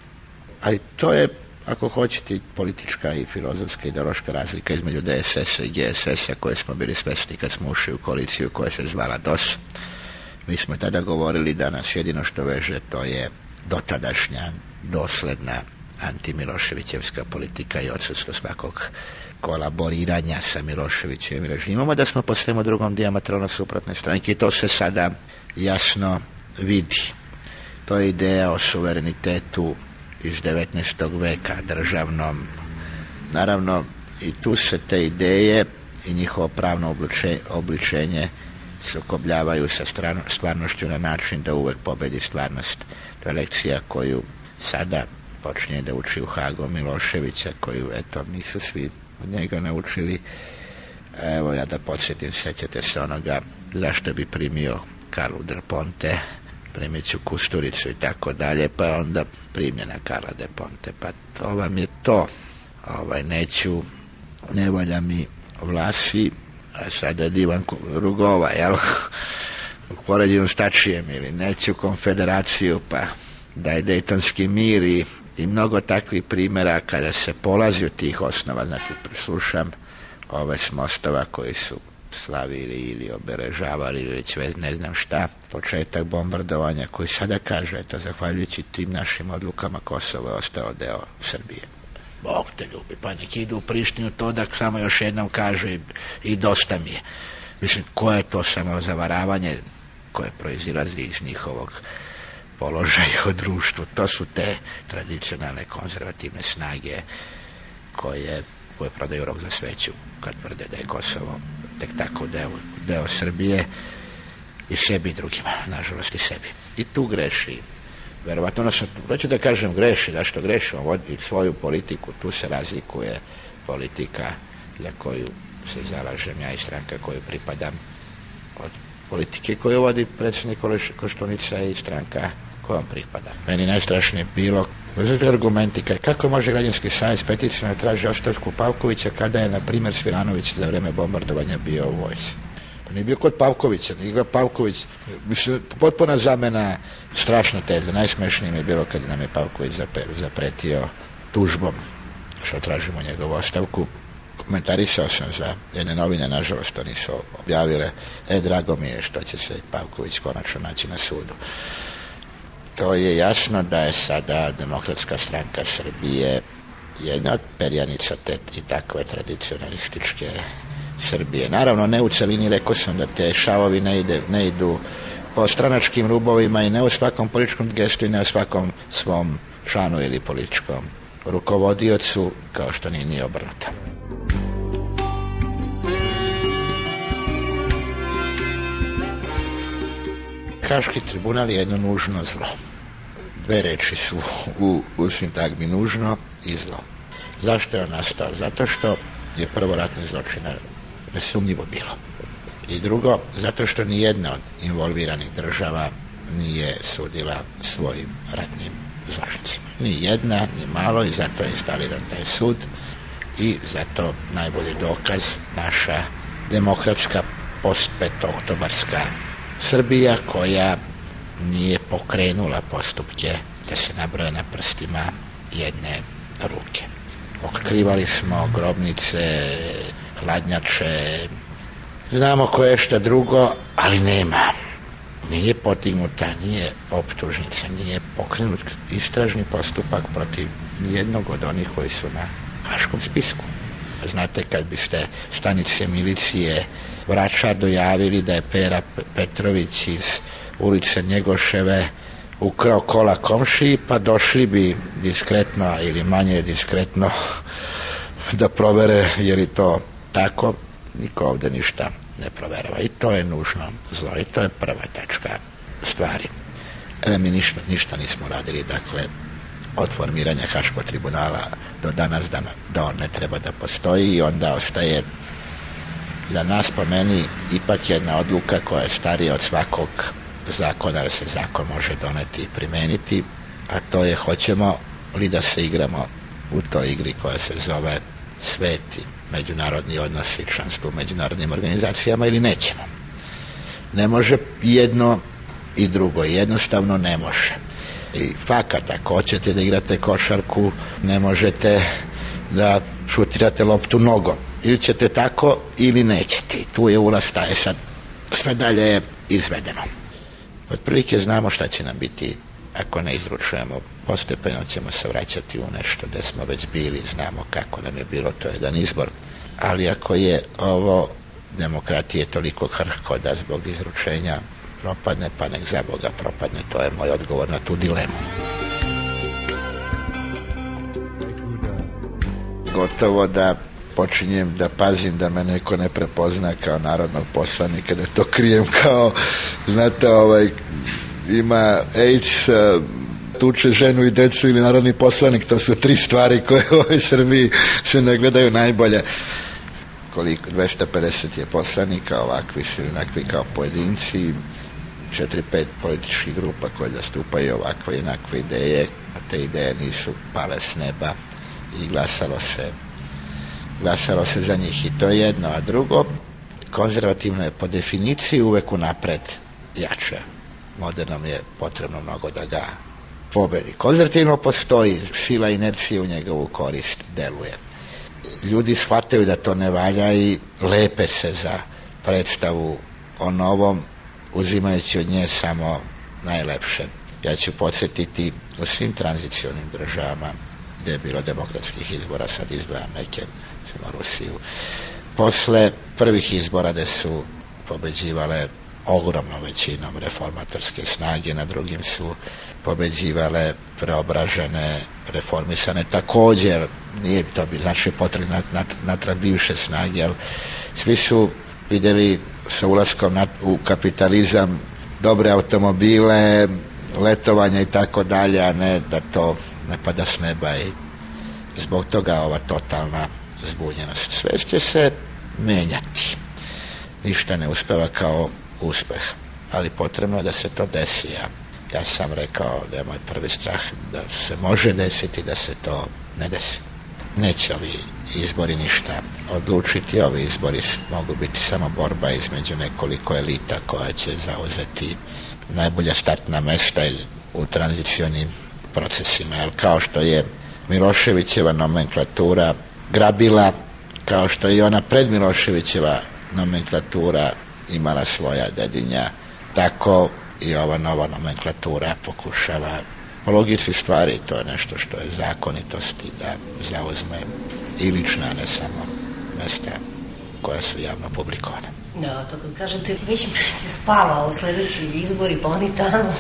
Ali to je, ako hoćete, politička i filozofska ideološka razlika između DSS-a i GSS-a koje smo bili svesni kad smo ušli u koaliciju koja se zvala DOS. Mi smo tada govorili da nas jedino što veže to je dotadašnja dosledna antimiloševićevska politika i odsudstvo svakog kolaboriranja sa Miloševićevim režimom, a da smo po svemu drugom diametralno suprotne stranke i to se sada jasno vidi. To je ideja o suverenitetu iz 19. veka državnom. Naravno, I tu se te ideje i njihovo pravno obličenje sukobljavaju sa stvarnošću na način da uvek pobedi stvarnost. To je lekcija koju sada počinje da uči u Hagu Miloševića, koju, eto, nisu svi od njega naučili. Evo ja da podsjetim, sećate se onoga zašto bi primio Karlu Del Ponte, primit ću Kusturicu i tako dalje, pa onda primljena Karla Del Ponte. Pa to vam je to. Ovaj, neću, ne volja mi vlasi, a sada divan Rugova, jel? U poređenju s Tačijem ili neću konfederaciju, pa da je Dejtonski mir i, i mnogo takvih primjera kada se polazi od tih osnova, znači slušam ove smostova koji su slavili ili oberežavali ili već ne znam šta, početak bombardovanja koji sada kaže, eto, zahvaljujući tim našim odlukama Kosovo je ostao deo Srbije. Bog te ljubi, pa nek idu u Prištinu to da samo još jednom kažu i, i dosta mi je. Mislim, koje je to samo zavaravanje koje proizilazi iz njihovog položaja u društvu. To su te tradicionalne konzervativne snage koje, koje prodaju rok za sveću kad tvrde da je Kosovo tek tako deo, deo Srbije i sebi i drugima, nažalost i sebi. I tu greši verovatno sam, hoću da kažem greši, zašto grešimo, vodi svoju politiku, tu se razlikuje politika za koju se zalažem ja i stranka koju pripadam od politike koju vodi predsjednik Koštunica i stranka kojom pripada. Meni najstrašnije bilo uzeti argumenti kako može građanski savez peticijno traži ostavku Pavkovića kada je na primjer Sviranović za vreme bombardovanja bio u vojsi. Pa nije bio kod Pavkovića, nije ga Pavković, mislim, potpuna zamena, strašna teza, najsmešnije mi je bilo kad nam je Pavković zapretio tužbom, što tražimo njegovu ostavku, komentarisao sam za jedne novine, nažalost to nisu objavile, e, drago mi je što će se Pavković konačno naći na sudu. To je jasno da je sada demokratska stranka Srbije jedna od perjanica te i takve tradicionalističke Srbije. Naravno, ne u celini, rekao sam da te šavovi ne, ide, ne idu po stranačkim rubovima i ne u svakom političkom gestu i ne u svakom svom članu ili političkom rukovodiocu, kao što nije ni obrnuto. Haški tribunal je jedno nužno zlo. Dve reči su u, u sintagmi nužno i zlo. Zašto je on nastao? Zato što je prvo ratni zločin nesumnjivo bilo. I drugo, zato što ni jedna od involviranih država nije sudila svojim ratnim zločincima. Ni jedna, ni malo i zato je instaliran taj sud i zato najbolji dokaz naša demokratska postpetooktobarska Srbija koja nije pokrenula postupke da se nabroje na prstima jedne ruke. Otkrivali smo grobnice, hladnjače, znamo koje je šta drugo, ali nema. Nije potignuta, nije optužnica, nije pokrenut istražni postupak protiv nijednog od onih koji su na haškom spisku. Znate, kad biste stanice milicije vraćar dojavili da je Pera Petrović iz ulice Njegoševe ukrao kola komšiji, pa došli bi diskretno ili manje diskretno da provere je li to tako, niko ovde ništa ne proverava. I to je nužno zlo i to je prva tačka stvari. Evo mi ništa, ništa nismo radili, dakle, od formiranja Haškog tribunala do danas da, da on ne treba da postoji i onda ostaje za nas po meni ipak jedna odluka koja je starija od svakog zakona, da se zakon može doneti i primeniti, a to je hoćemo li da se igramo u toj igri koja se zove sveti međunarodni odnosi, članstvo u međunarodnim organizacijama ili nećemo. Ne može jedno i drugo, jednostavno ne može. I fakat, ako hoćete da igrate košarku, ne možete da šutirate loptu nogom. Ili ćete tako, ili nećete. Tu je ulaz staje sad. Sve dalje je izvedeno. Otprilike znamo šta će nam biti ako ne izručujemo postepeno ćemo se vraćati u nešto gde smo već bili, znamo kako nam je bilo, to je jedan izbor. Ali ako je ovo demokratije toliko krhko da zbog izručenja propadne, pa nek za Boga propadne, to je moj odgovor na tu dilemu. Gotovo da počinjem da pazim da me neko ne prepozna kao narodnog poslanika, da to krijem kao, znate, ovaj, ima AIDS, tuče ženu i decu ili narodni poslanik, to su tri stvari koje u ovoj Srbiji se ne gledaju najbolje. Koliko, 250 je poslanika, ovakvi su onakvi kao pojedinci, četiri, pet političkih grupa koje zastupaju ovakve i onakve ideje, a te ideje nisu pale s neba i glasalo se glasalo se za njih i to je jedno, a drugo konzervativno je po definiciji uvek unapred jače. Modernom je potrebno mnogo da ga pobedi. Konzervativno postoji, sila inercije u njegovu korist deluje. Ljudi shvataju da to ne valja i lepe se za predstavu o novom, uzimajući od nje samo najlepše. Ja ću podsjetiti u svim tranzicionim državama gde je bilo demokratskih izbora, sad izdvajam neke, recimo Rusiju. Posle prvih izbora gde su pobeđivale ogromnom većinom reformatorske snage, na drugim su pobeđivale preobražene, reformisane. Također, nije to bi znači potrebno natrag bivše snage, ali svi su vidjeli sa ulaskom u kapitalizam dobre automobile, letovanja i tako dalje, a ne da to ne pada s neba i zbog toga ova totalna zbunjenost. Sve će se menjati. Ništa ne uspeva kao uspeh, ali potrebno je da se to desi. Ja, ja sam rekao da je moj prvi strah da se može desiti, da se to ne desi. Neće ovi izbori ništa odlučiti, ovi izbori mogu biti samo borba između nekoliko elita koja će zauzeti najbolja startna mesta u tranzicionim procesima, jer kao što je Miloševićeva nomenklatura grabila, kao što je ona pred Miloševićeva nomenklatura imala svoja dedinja, tako i ova nova nomenklatura pokušava po logici stvari to je nešto što je zakonitosti da zauzme i lična, ne samo mesta koja su javno publikovane. Da, to kad kažete, već mi se spava u sledeći izbori, pa oni tamo.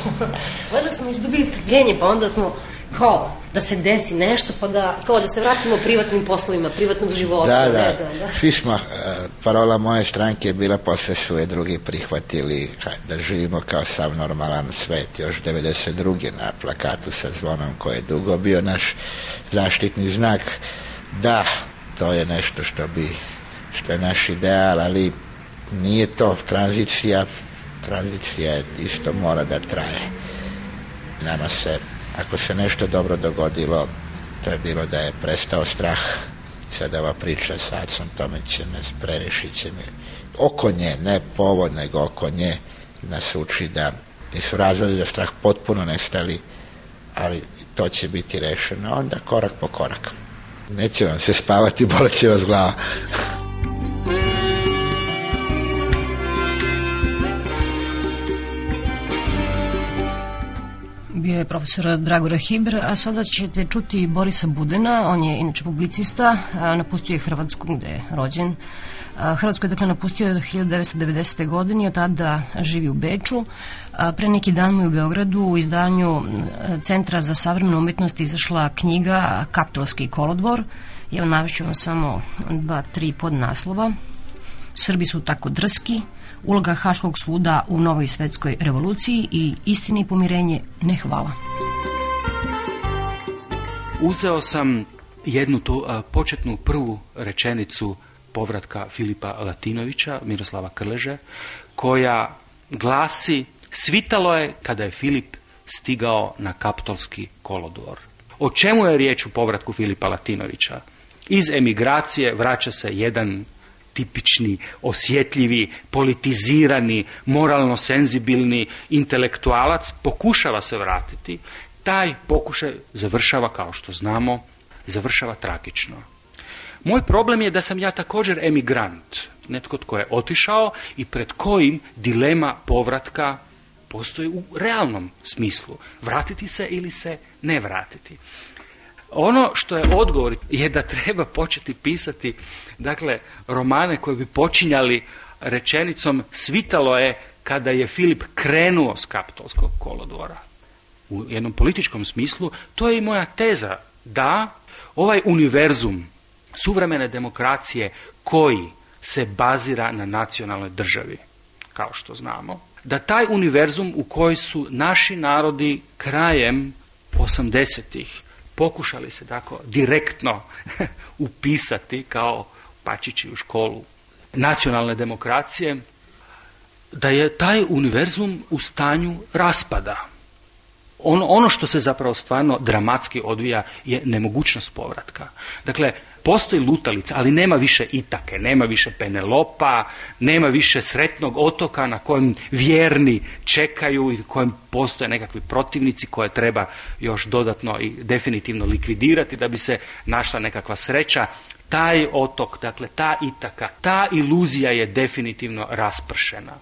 Valjda smo izdubili strpljenje, pa onda smo kao da se desi nešto, pa da, kao da se vratimo privatnim poslovima, privatnom životu, da, ne da. znam. Da. Svi smo, uh, parola moje stranke je bila posle su je drugi prihvatili da živimo kao sav normalan svet. Još 92. na plakatu sa zvonom koji je dugo bio naš zaštitni znak. Da, to je nešto što bi što je naš ideal, ali nije to tranzicija tranzicija isto mora da traje nama se ako se nešto dobro dogodilo to je bilo da je prestao strah. Sada ova priča sa Acom Tomićem mi oko nje, ne povod nego oko nje nas uči da nisu razlozi za strah potpuno nestali ali to će biti rešeno. Onda korak po korak. Neće vam se spavati, bolet će vas glava bio je profesor Dragora Hibr, a sada ćete čuti Borisa Budena, on je inače publicista, napustio je Hrvatsku gde je rođen. Hrvatsku je dakle napustio 1990. godine i od tada živi u Beču. Pre neki dan mu je u Beogradu u izdanju Centra za savremenu umetnost izašla knjiga Kapitolski kolodvor. Evo navešću vam samo dva, tri podnaslova. Srbi su tako drski, uloga Haškog suda u novoj svetskoj revoluciji i istini pomirenje ne hvala. Uzeo sam jednu tu početnu prvu rečenicu povratka Filipa Latinovića, Miroslava Krleže, koja glasi svitalo je kada je Filip stigao na kaptolski kolodvor. O čemu je riječ u povratku Filipa Latinovića? Iz emigracije vraća se jedan tipični, osjetljivi, politizirani, moralno senzibilni intelektualac pokušava se vratiti, taj pokušaj završava, kao što znamo, završava tragično. Moj problem je da sam ja također emigrant, netko tko je otišao i pred kojim dilema povratka postoji u realnom smislu. Vratiti se ili se ne vratiti. Ono što je odgovor je da treba početi pisati dakle romane koji bi počinjali rečenicom svitalo je kada je Filip krenuo s kapitolskog kolodvora. U jednom političkom smislu to je i moja teza da ovaj univerzum suvremene demokracije koji se bazira na nacionalnoj državi, kao što znamo, da taj univerzum u koji su naši narodi krajem 80-ih pokušali se tako direktno upisati kao pačići u školu nacionalne demokracije, da je taj univerzum u stanju raspada. Ono, ono što se zapravo stvarno dramatski odvija je nemogućnost povratka. Dakle, postoji lutalica, ali nema više Itake, nema više Penelopa, nema više sretnog otoka na kojem vjerni čekaju i kojem postoje nekakvi protivnici koje treba još dodatno i definitivno likvidirati da bi se našla nekakva sreća. Taj otok, dakle ta Itaka, ta iluzija je definitivno raspršena.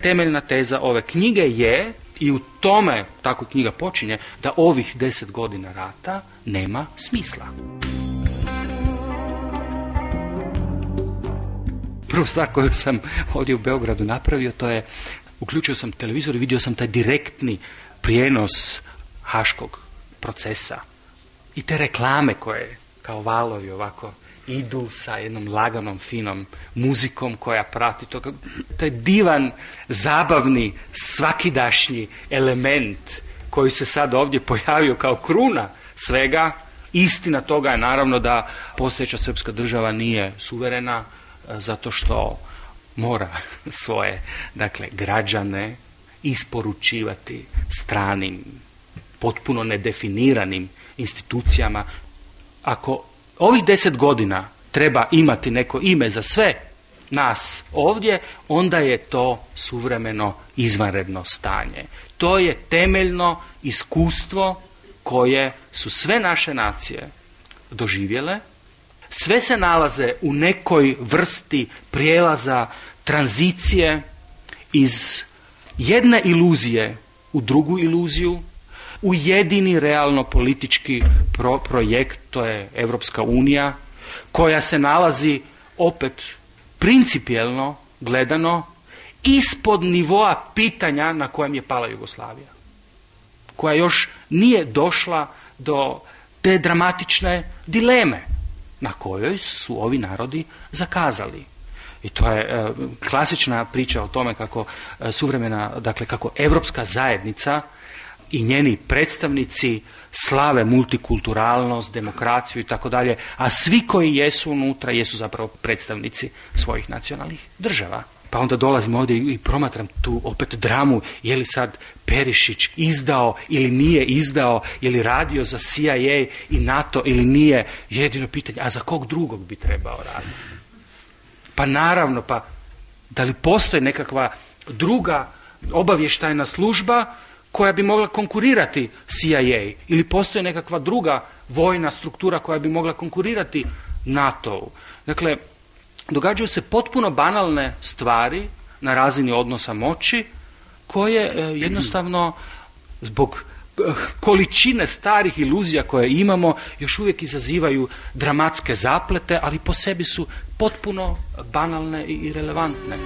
Temeljna teza ove knjige je i u tome, tako knjiga počinje, da ovih deset godina rata nema smisla. Prvu stvar koju sam ovdje u Beogradu napravio, to je, uključio sam televizor i vidio sam taj direktni prijenos haškog procesa i te reklame koje kao valovi ovako idu sa jednom laganom, finom muzikom koja prati to. Taj divan, zabavni, svakidašnji element koji se sad ovdje pojavio kao kruna svega, istina toga je naravno da postojeća srpska država nije suverena, zato što mora svoje dakle građane isporučivati stranim potpuno nedefiniranim institucijama ako ovih deset godina treba imati neko ime za sve nas ovdje, onda je to suvremeno izvanredno stanje. To je temeljno iskustvo koje su sve naše nacije doživjele sve se nalaze u nekoj vrsti prijelaza tranzicije iz jedne iluzije u drugu iluziju, u jedini realno politički projekt, to je Europska unija, koja se nalazi opet principijelno gledano ispod nivoa pitanja na kojem je pala Jugoslavija. Koja još nije došla do te dramatične dileme na kojoj su ovi narodi zakazali. I to je e, klasična priča o tome kako e, suvremena, dakle kako evropska zajednica i njeni predstavnici slave multikulturalnost, demokraciju i tako dalje, a svi koji jesu unutra jesu zapravo predstavnici svojih nacionalnih država. Pa onda dolazim ovdje i promatram tu opet dramu, je li sad Perišić izdao ili nije izdao, je li radio za CIA i NATO ili nije, jedino pitanje, a za kog drugog bi trebao raditi? Pa naravno, pa da li postoji nekakva druga obavještajna služba koja bi mogla konkurirati CIA ili postoji nekakva druga vojna struktura koja bi mogla konkurirati NATO-u. Dakle, događaju se potpuno banalne stvari na razini odnosa moći koje e, jednostavno zbog e, količine starih iluzija koje imamo još uvijek izazivaju dramatske zaplete, ali po sebi su potpuno banalne i relevantne.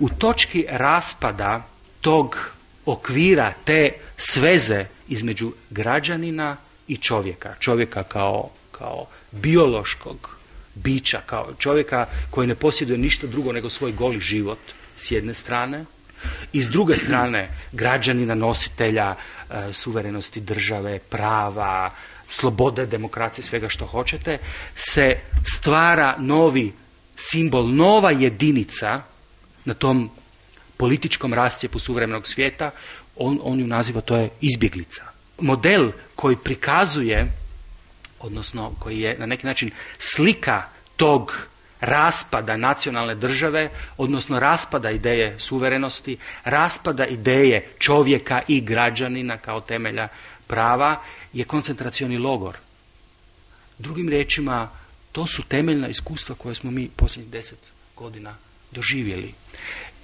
U točki raspada tog okvira, te sveze između građanina i čovjeka. Čovjeka kao, kao biološkog bića, kao čovjeka koji ne posjeduje ništa drugo nego svoj goli život s jedne strane i s druge strane građanina nositelja e, suverenosti države, prava, slobode, demokracije, svega što hoćete, se stvara novi simbol, nova jedinica na tom političkom rastjepu suvremenog svijeta, on, on ju naziva, to je izbjeglica model koji prikazuje, odnosno koji je na neki način slika tog raspada nacionalne države, odnosno raspada ideje suverenosti, raspada ideje čovjeka i građanina kao temelja prava, je koncentracioni logor. Drugim riječima, to su temeljna iskustva koje smo mi posljednjih deset godina doživjeli.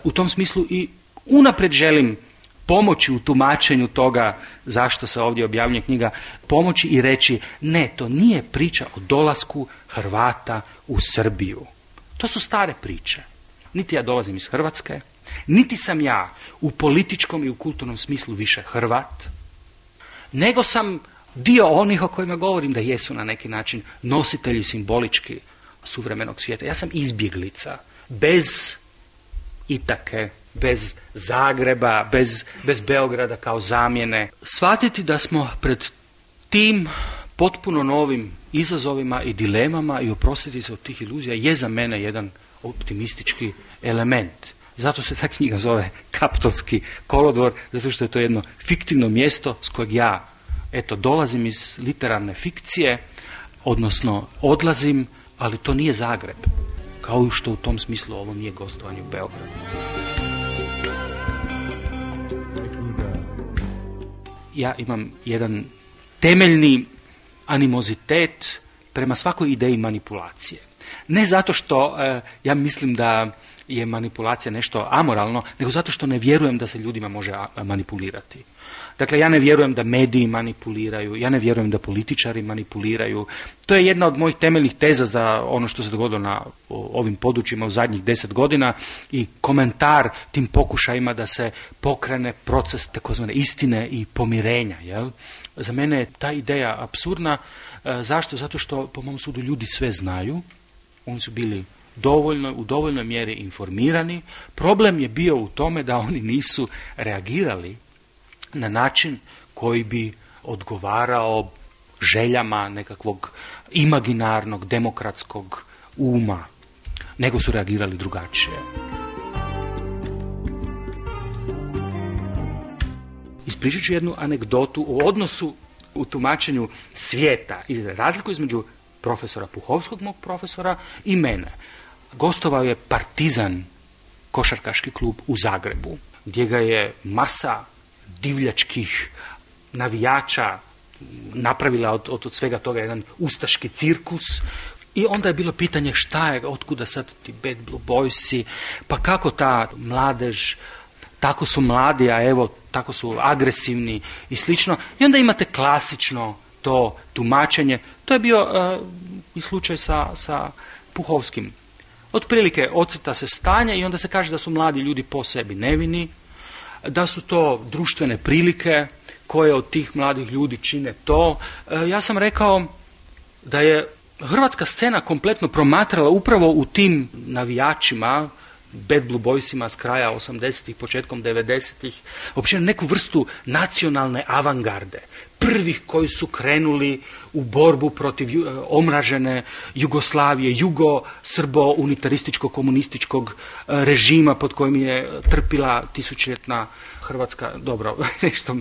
U tom smislu i unaprijed želim pomoći u tumačenju toga zašto se ovdje objavljuje knjiga, pomoći i reći ne, to nije priča o dolasku Hrvata u Srbiju. To su stare priče. Niti ja dolazim iz Hrvatske, niti sam ja u političkom i u kulturnom smislu više Hrvat, nego sam dio onih o kojima govorim da jesu na neki način nositelji simbolički suvremenog svijeta. Ja sam izbjeglica, bez Itake, bez Zagreba, bez, bez Beograda kao zamjene. Shvatiti da smo pred tim potpuno novim izazovima i dilemama i oprostiti se od tih iluzija je za mene jedan optimistički element. Zato se ta knjiga zove Kaptonski kolodvor, zato što je to jedno fiktivno mjesto s kojeg ja eto, dolazim iz literarne fikcije, odnosno odlazim, ali to nije Zagreb. Kao i što u tom smislu ovo nije gostovanje u Beogradu. Ja imam jedan temeljni animozitet prema svakoj ideji manipulacije. Ne zato što e, ja mislim da je manipulacija nešto amoralno, nego zato što ne vjerujem da se ljudima može manipulirati. Dakle, ja ne vjerujem da mediji manipuliraju, ja ne vjerujem da političari manipuliraju. To je jedna od mojih temeljnih teza za ono što se dogodilo na ovim područjima u zadnjih deset godina i komentar tim pokušajima da se pokrene proces takozvane istine i pomirenja. Jel? Za mene je ta ideja absurdna. E, zašto? Zato što po mom sudu ljudi sve znaju. Oni su bili dovoljno, u dovoljnoj mjeri informirani. Problem je bio u tome da oni nisu reagirali na način koji bi odgovarao željama nekakvog imaginarnog, demokratskog uma, nego su reagirali drugačije. Ispričat ću jednu anegdotu o odnosu u tumačenju svijeta, razliku između profesora Puhovskog, mog profesora, i mene. Gostovao je Partizan, košarkaški klub u Zagrebu, gdje ga je masa divljačkih navijača napravila od, od svega toga jedan ustaški cirkus i onda je bilo pitanje šta je, otkuda sad ti Bad Blue Boysi, pa kako ta mladež, tako su mladi, a evo, tako su agresivni i slično. I onda imate klasično to tumačenje. To je bio uh, i slučaj sa, sa Puhovskim. Otprilike ocrta se stanje i onda se kaže da su mladi ljudi po sebi nevini, da su to društvene prilike koje od tih mladih ljudi čine to. E, ja sam rekao da je hrvatska scena kompletno promatrala upravo u tim navijačima, Bad Blue Boysima s kraja 80-ih, početkom 90-ih, uopće neku vrstu nacionalne avangarde prvih koji su krenuli u borbu protiv e, omražene Jugoslavije, jugo-srbo-unitarističko-komunističkog e, režima pod kojim je trpila tisućljetna Hrvatska, dobro, nešto,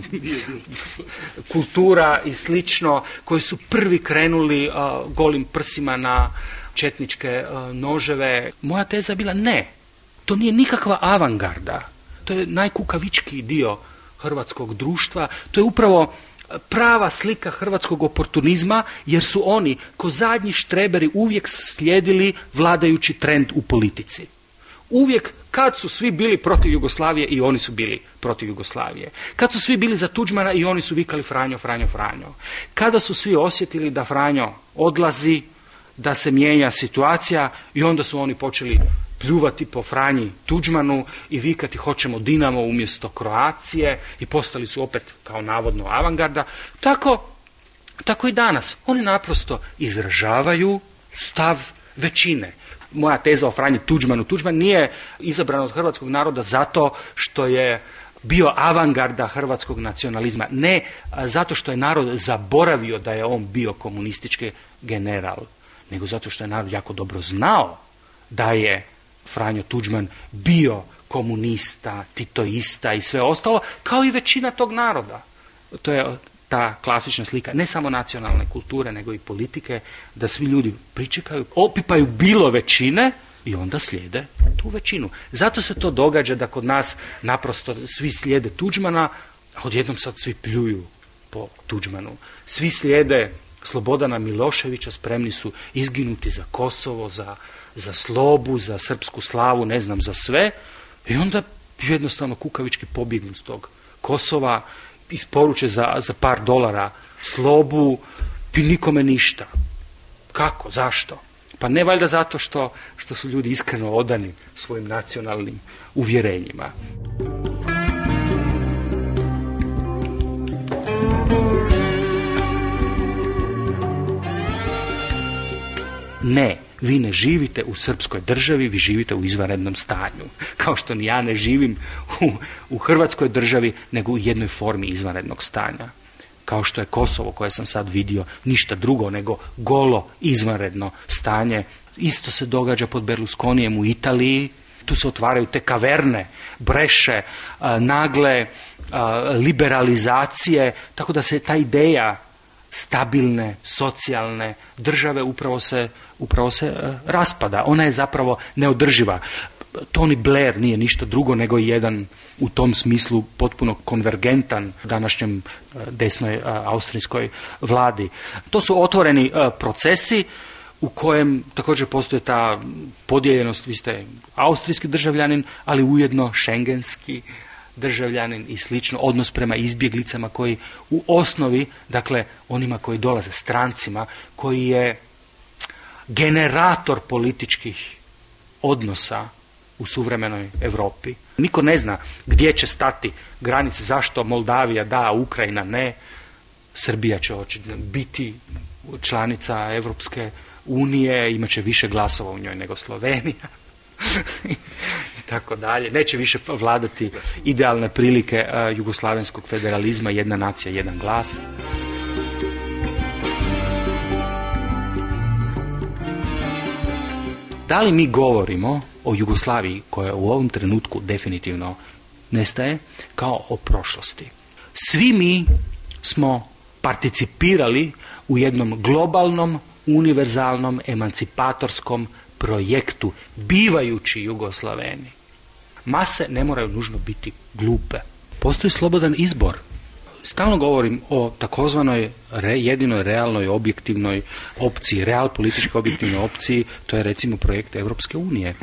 kultura i slično, koji su prvi krenuli e, golim prsima na četničke noževe. Moja teza bila ne, to nije nikakva avangarda, to je najkukavičkiji dio hrvatskog društva, to je upravo prava slika hrvatskog oportunizma jer su oni ko zadnji štreberi uvijek slijedili vladajući trend u politici. Uvijek kad su svi bili protiv Jugoslavije i oni su bili protiv Jugoslavije. Kad su svi bili za Tuđmana i oni su vikali Franjo, Franjo, Franjo. Kada su svi osjetili da Franjo odlazi, da se mijenja situacija i onda su oni počeli pljuvati po Franji Tuđmanu i vikati hoćemo Dinamo umjesto Kroacije i postali su opet kao navodno avangarda. Tako, tako i danas. Oni naprosto izražavaju stav većine. Moja teza o Franji Tuđmanu. Tuđman nije izabran od hrvatskog naroda zato što je bio avangarda hrvatskog nacionalizma. Ne zato što je narod zaboravio da je on bio komunistički general, nego zato što je narod jako dobro znao da je Franjo Tuđman bio komunista, titoista i sve ostalo, kao i većina tog naroda. To je ta klasična slika, ne samo nacionalne kulture, nego i politike, da svi ljudi pričekaju, opipaju bilo većine i onda slijede tu većinu. Zato se to događa da kod nas naprosto svi slijede Tuđmana, a odjednom sad svi pljuju po Tuđmanu. Svi slijede Slobodana Miloševića, spremni su izginuti za Kosovo, za za slobu, za srpsku slavu, ne znam, za sve. I onda jednostavno kukavički pobjegnu s tog Kosova, isporuče za, za par dolara slobu i nikome ništa. Kako? Zašto? Pa ne valjda zato što, što su ljudi iskreno odani svojim nacionalnim uvjerenjima. Ne, vi ne živite u srpskoj državi, vi živite u izvanrednom stanju. Kao što ni ja ne živim u, u hrvatskoj državi, nego u jednoj formi izvanrednog stanja. Kao što je Kosovo koje sam sad vidio, ništa drugo nego golo izvanredno stanje. Isto se događa pod Berlusconijem u Italiji, tu se otvaraju te kaverne, breše, nagle liberalizacije, tako da se ta ideja stabilne, socijalne države upravo se, upravo se e, raspada. Ona je zapravo neodrživa. Tony Blair nije ništa drugo nego jedan u tom smislu potpuno konvergentan današnjem e, desnoj e, austrijskoj vladi. To su otvoreni procesi u kojem također postoje ta podijeljenost, vi ste austrijski državljanin, ali ujedno šengenski državljanin i slično, odnos prema izbjeglicama koji u osnovi, dakle onima koji dolaze strancima, koji je generator političkih odnosa u suvremenoj Europi. Niko ne zna gdje će stati granice, zašto Moldavija da, Ukrajina ne. Srbija će biti članica Europske unije, imat će više glasova u njoj nego Slovenija. i tako dalje. Neće više vladati idealne prilike uh, jugoslavenskog federalizma, jedna nacija, jedan glas. Da li mi govorimo o Jugoslaviji koja u ovom trenutku definitivno nestaje kao o prošlosti? Svi mi smo participirali u jednom globalnom, univerzalnom, emancipatorskom projektu, bivajući Jugoslaveni. Mase ne moraju nužno biti glupe. Postoji slobodan izbor. Stalno govorim o takozvanoj jedinoj realnoj objektivnoj opciji, real političkoj objektivnoj opciji, to je recimo projekt Europske unije.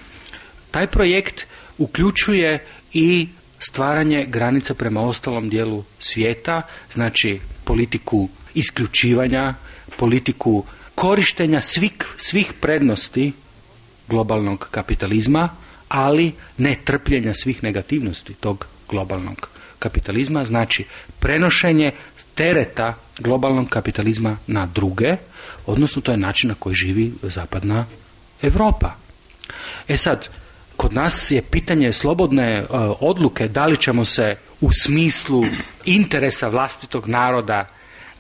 Taj projekt uključuje i stvaranje granica prema ostalom dijelu svijeta, znači politiku isključivanja, politiku korištenja svih, svih prednosti globalnog kapitalizma, ali ne trpljenja svih negativnosti tog globalnog kapitalizma, znači prenošenje tereta globalnog kapitalizma na druge, odnosno to je način na koji živi zapadna Europa. E sad, kod nas je pitanje slobodne uh, odluke da li ćemo se u smislu interesa vlastitog naroda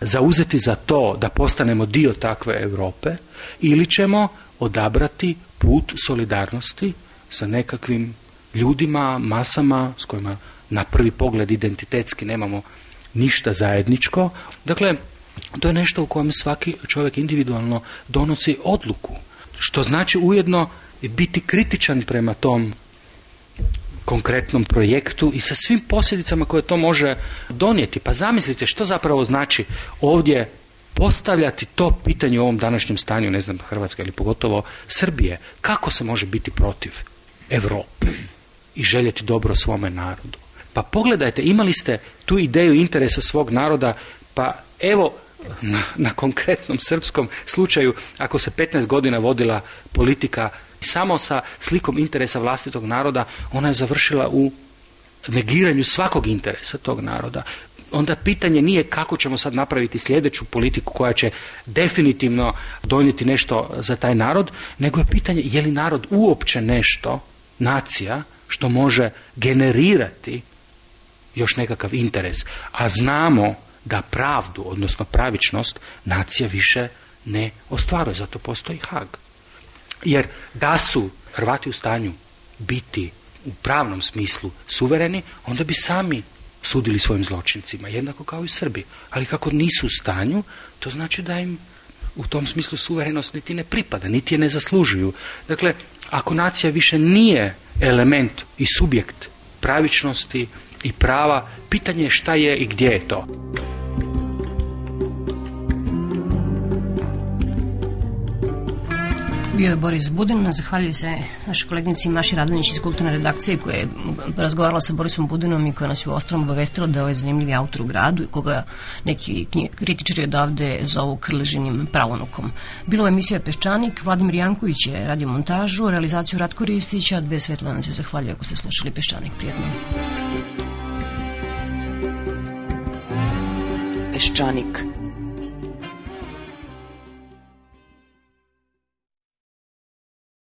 zauzeti za to da postanemo dio takve Europe ili ćemo odabrati put solidarnosti sa nekakvim ljudima, masama s kojima na prvi pogled identitetski nemamo ništa zajedničko. Dakle, to je nešto u kojem svaki čovjek individualno donosi odluku. Što znači ujedno biti kritičan prema tom konkretnom projektu i sa svim posljedicama koje to može donijeti. Pa zamislite što zapravo znači ovdje postavljati to pitanje u ovom današnjem stanju, ne znam, Hrvatske ili pogotovo Srbije, kako se može biti protiv Europe i željeti dobro svome narodu. Pa pogledajte, imali ste tu ideju interesa svog naroda, pa evo na, na konkretnom srpskom slučaju, ako se 15 godina vodila politika samo sa slikom interesa vlastitog naroda, ona je završila u negiranju svakog interesa tog naroda. Onda pitanje nije kako ćemo sad napraviti sljedeću politiku koja će definitivno donijeti nešto za taj narod, nego je pitanje je li narod uopće nešto, nacija, što može generirati još nekakav interes. A znamo da pravdu, odnosno pravičnost, nacija više ne ostvaruje, zato postoji Hag. Jer da su Hrvati u stanju biti u pravnom smislu suvereni, onda bi sami sudili svojim zločincima, jednako kao i Srbi. Ali kako nisu u stanju, to znači da im u tom smislu suverenost niti ne pripada, niti je ne zaslužuju. Dakle, ako nacija više nije element i subjekt pravičnosti i prava, pitanje je šta je i gdje je to. Bio je Boris Budin, zahvaljujem se našoj kolegnici Maši Radanić iz kulturne redakcije koja je razgovarala sa Borisom Budinom i koja nas je u ostrom obavestila da je ovaj zanimljivi autor u gradu i koga neki kritičari odavde zovu krleženim pravonukom. Bilo je emisija Peščanik, Vladimir Janković je radio montažu, realizaciju Ratko Ristića, dve Svetlana se zahvaljuju ako ste slušali Peščanik. Prijetno. Peščanik.